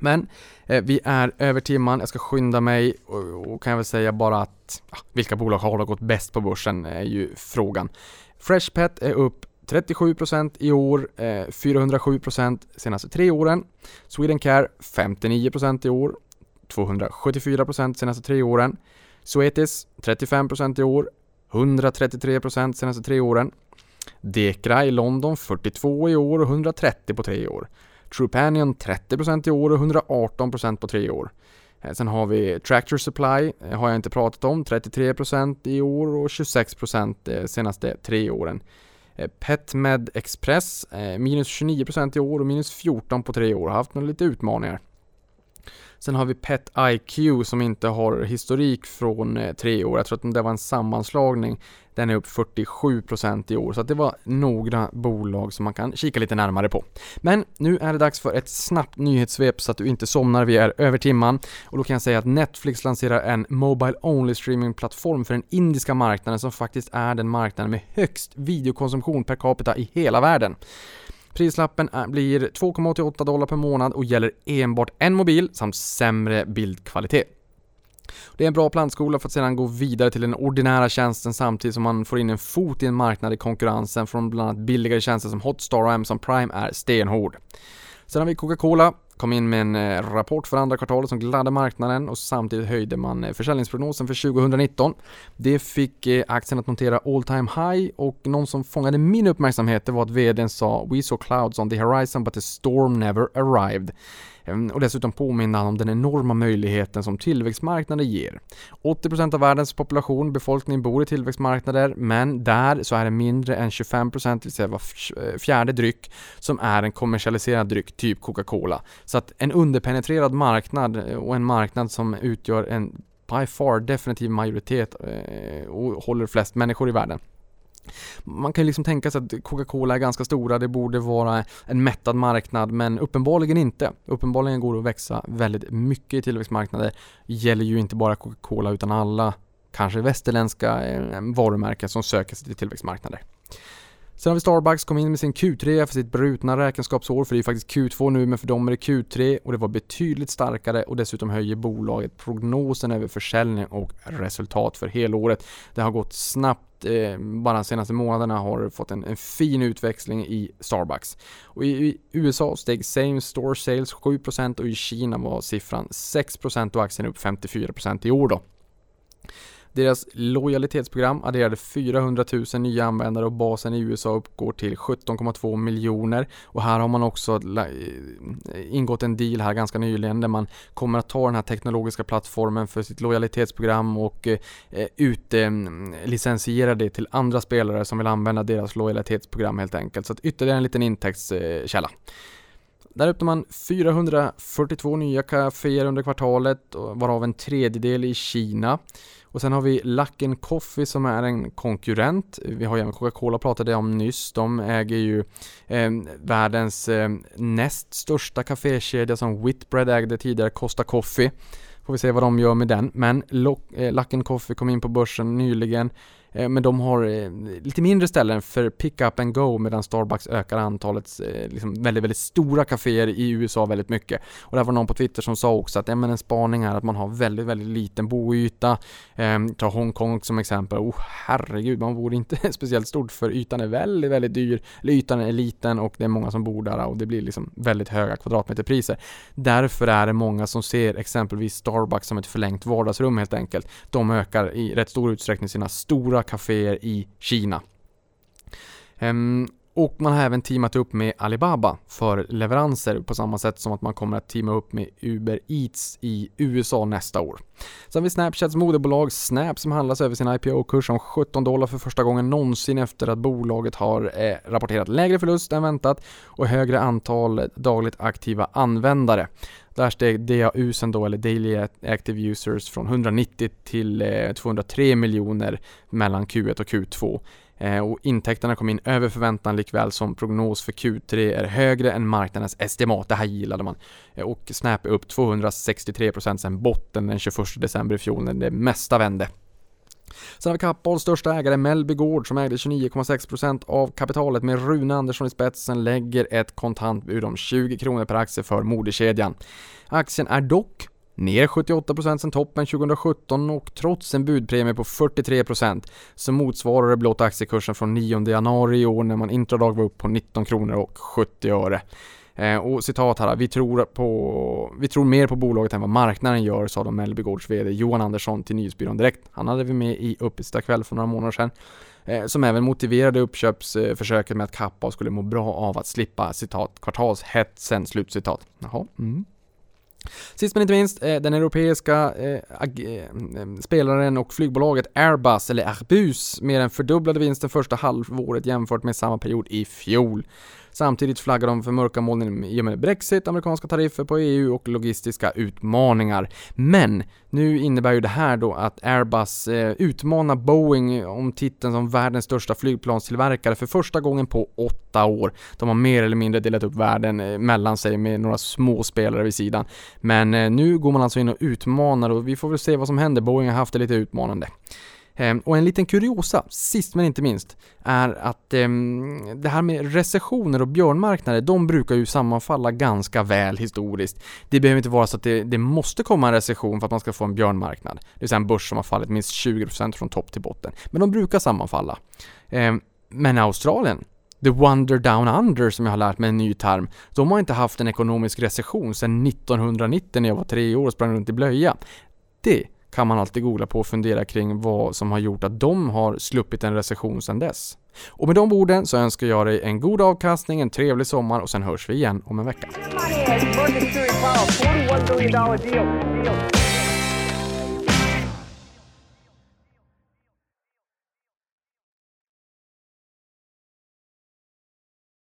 Speaker 3: Men eh, vi är över timman, jag ska skynda mig och, och kan jag väl säga bara att ja, vilka bolag har gått bäst på börsen är ju frågan. Freshpet är upp 37% i år, eh, 407% senaste tre åren. Swedencare 59% i år, 274% senaste tre åren. Suetis 35% i år, 133% senaste tre åren. Dekra i London 42 i år och 130 på tre år. Trupanion 30% i år och 118% på tre år. Eh, sen har vi Tractor Supply, eh, har jag inte pratat om, 33% i år och 26% de eh, senaste tre åren. PetMed Express, minus 29% i år och minus 14% på tre år, har haft några lite utmaningar. Sen har vi Pet IQ som inte har historik från eh, tre år. Jag tror att det var en sammanslagning den är upp 47% i år, så det var några bolag som man kan kika lite närmare på. Men nu är det dags för ett snabbt nyhetssvep så att du inte somnar, vi är över timman. Och då kan jag säga att Netflix lanserar en Mobile Only Streaming-plattform för den indiska marknaden som faktiskt är den marknaden med högst videokonsumtion per capita i hela världen. Prislappen blir 2,88 dollar per månad och gäller enbart en mobil samt sämre bildkvalitet. Det är en bra plantskola för att sedan gå vidare till den ordinära tjänsten samtidigt som man får in en fot i en marknad i konkurrensen från bland annat billigare tjänster som Hotstar och Amazon Prime är stenhård. Sen har vi Coca-Cola, kom in med en eh, rapport för andra kvartalet som gladde marknaden och samtidigt höjde man eh, försäljningsprognosen för 2019. Det fick eh, aktien att notera all time high och någon som fångade min uppmärksamhet det var att VDn sa “We saw clouds on the horizon but the storm never arrived”. Ehm, och dessutom påminna om den enorma möjligheten som tillväxtmarknader ger. 80% av världens population, befolkning bor i tillväxtmarknader, men där så är det mindre än 25%, det vill säga var eh, fjärde dryck, som är en kommersialiserad dryck, typ Coca-Cola. Så att en underpenetrerad marknad eh, och en marknad som utgör en by far definitiv majoritet eh, och håller flest människor i världen. Man kan ju liksom tänka sig att Coca-Cola är ganska stora, det borde vara en mättad marknad, men uppenbarligen inte. Uppenbarligen går det att växa väldigt mycket i tillväxtmarknader. gäller ju inte bara Coca-Cola utan alla kanske västerländska eh, varumärken som söker sig till tillväxtmarknader. Sen har vi Starbucks, kom in med sin Q3 för sitt brutna räkenskapsår, för det är faktiskt Q2 nu, men för dem är det Q3 och det var betydligt starkare och dessutom höjer bolaget prognosen över försäljning och resultat för helåret. Det har gått snabbt eh, bara de senaste månaderna har fått en, en, fin utväxling i Starbucks. Och i, i, USA steg same store sales 7% och i Kina var siffran 6% och aktien upp 54% i år då. Deras lojalitetsprogram adderade 400 000 nya användare och basen i USA uppgår till 17,2 miljoner. Och här har man också eh, ingått en deal här ganska nyligen där man kommer att ta den här teknologiska plattformen för sitt lojalitetsprogram och eh, eh utlicensiera mm, det till andra spelare som vill använda deras lojalitetsprogram helt enkelt. Så att ytterligare en liten intäktskälla. där öppnar man 442 nya kaféer under kvartalet, varav en tredjedel i Kina. Och sen har vi Luckin Coffee som är en konkurrent. Vi har ju även Coca-Cola pratade om nyss. De äger ju eh, världens eh, näst största kafékedja som Whitbread ägde tidigare, Costa Coffee. Får vi se vad de gör med den. Men eh, Luckin Coffee kom in på börsen nyligen. Eh, men de har eh, lite mindre ställen för pick up and go medan Starbucks ökar antalet eh, liksom väldigt, väldigt stora kaféer i USA väldigt mycket. Och det var någon på Twitter som sa också att ja, men en spaning är att man har väldigt, väldigt liten boyta. Eh, ta Hongkong som exempel. Oh herregud, man bor inte speciellt stort för ytan är väldigt, väldigt dyr. Eller ytan är liten och det är många som bor där och det blir liksom väldigt höga kvadratmeterpriser. Därför är det många som ser exempelvis Starbucks som ett förlängt vardagsrum helt enkelt. De ökar i rätt stor utsträckning sina stora kaféer i Kina. Ehm, och man har även teamat upp med Alibaba för leveranser på samma sätt som att man kommer att teama upp med Uber Eats i USA nästa år. Sen har vi Snapchats moderbolag Snap som handlas över sin IPO-kurs om 17 dollar för första gången någonsin efter att bolaget har eh, rapporterat lägre förlust än väntat och högre antal dagligt aktiva användare. Där steg DAU sen då, eller Daily Active Users, från 190 till eh, 203 miljoner mellan Q1 och Q2. Eh, och intäkterna kom in över förväntan likväl som prognos för Q3 är högre än marknadens estimat. Det här gillade man. Eh, och Snap är upp 263% sen botten den 21 december i fjol när det mesta vände. Sen har vi Kappahls största ägare Mellby Gård som ägde 29,6% av kapitalet med Rune Andersson i spetsen lägger ett kontantbud om 20 kronor per aktie för moderkedjan. Aktien är dock ner 78% sen toppen 2017 och trots en budpremie på 43% så motsvarar det blott aktiekursen från 9 januari i år när man intradag var upp på 19 kronor och 70 öre. Eh, och citat här, vi tror, på, vi tror mer på bolaget än vad marknaden gör, sa de Mellby Gårds VD Johan Andersson till Nyhetsbyrån Direkt. Han hade vi med i kväll för några månader sedan. Eh, som även motiverade uppköpsförsöket med att Kappa skulle må bra av att slippa citat kvartalshetsen, slutcitat. Jaha. Mm. Sist men inte minst, eh, den europeiska eh, eh, spelaren och flygbolaget Airbus, eller Airbus, mer än fördubblade vinsten första halvåret jämfört med samma period i fjol. Samtidigt flaggar de för mörka molnen i och med Brexit, amerikanska tariffer på EU och logistiska utmaningar. Men nu innebär ju det här då att Airbus eh, utmanar Boeing om titeln som världens största flygplanstillverkare för första gången på åtta år. De har mer eller mindre delat upp världen eh, mellan sig med några små spelare vid sidan. Men eh, nu går man alltså in och utmanar och vi får väl se vad som händer. Boeing har haft det lite utmanande. Ehm, och en liten kuriosa, sist men inte minst, är att ehm, det här med recessioner och björnmarknader, de brukar ju sammanfalla ganska väl historiskt. Det behöver inte vara så att det, det måste komma en recession för att man ska få en björnmarknad. Det vill säga en börs som har fallit minst 20% från topp till botten. Men de brukar sammanfalla. Ehm, men Australien, The Wonder Down Under som jag har lärt mig en ny term. De har inte haft en ekonomisk recession sedan 1990 när jag var tre år och sprang runt i blöja. Det kan man alltid googla på och fundera kring vad som har gjort att de har sluppit en recession sedan dess. Och med de orden så önskar jag dig en god avkastning, en trevlig sommar och sen hörs vi igen om en vecka.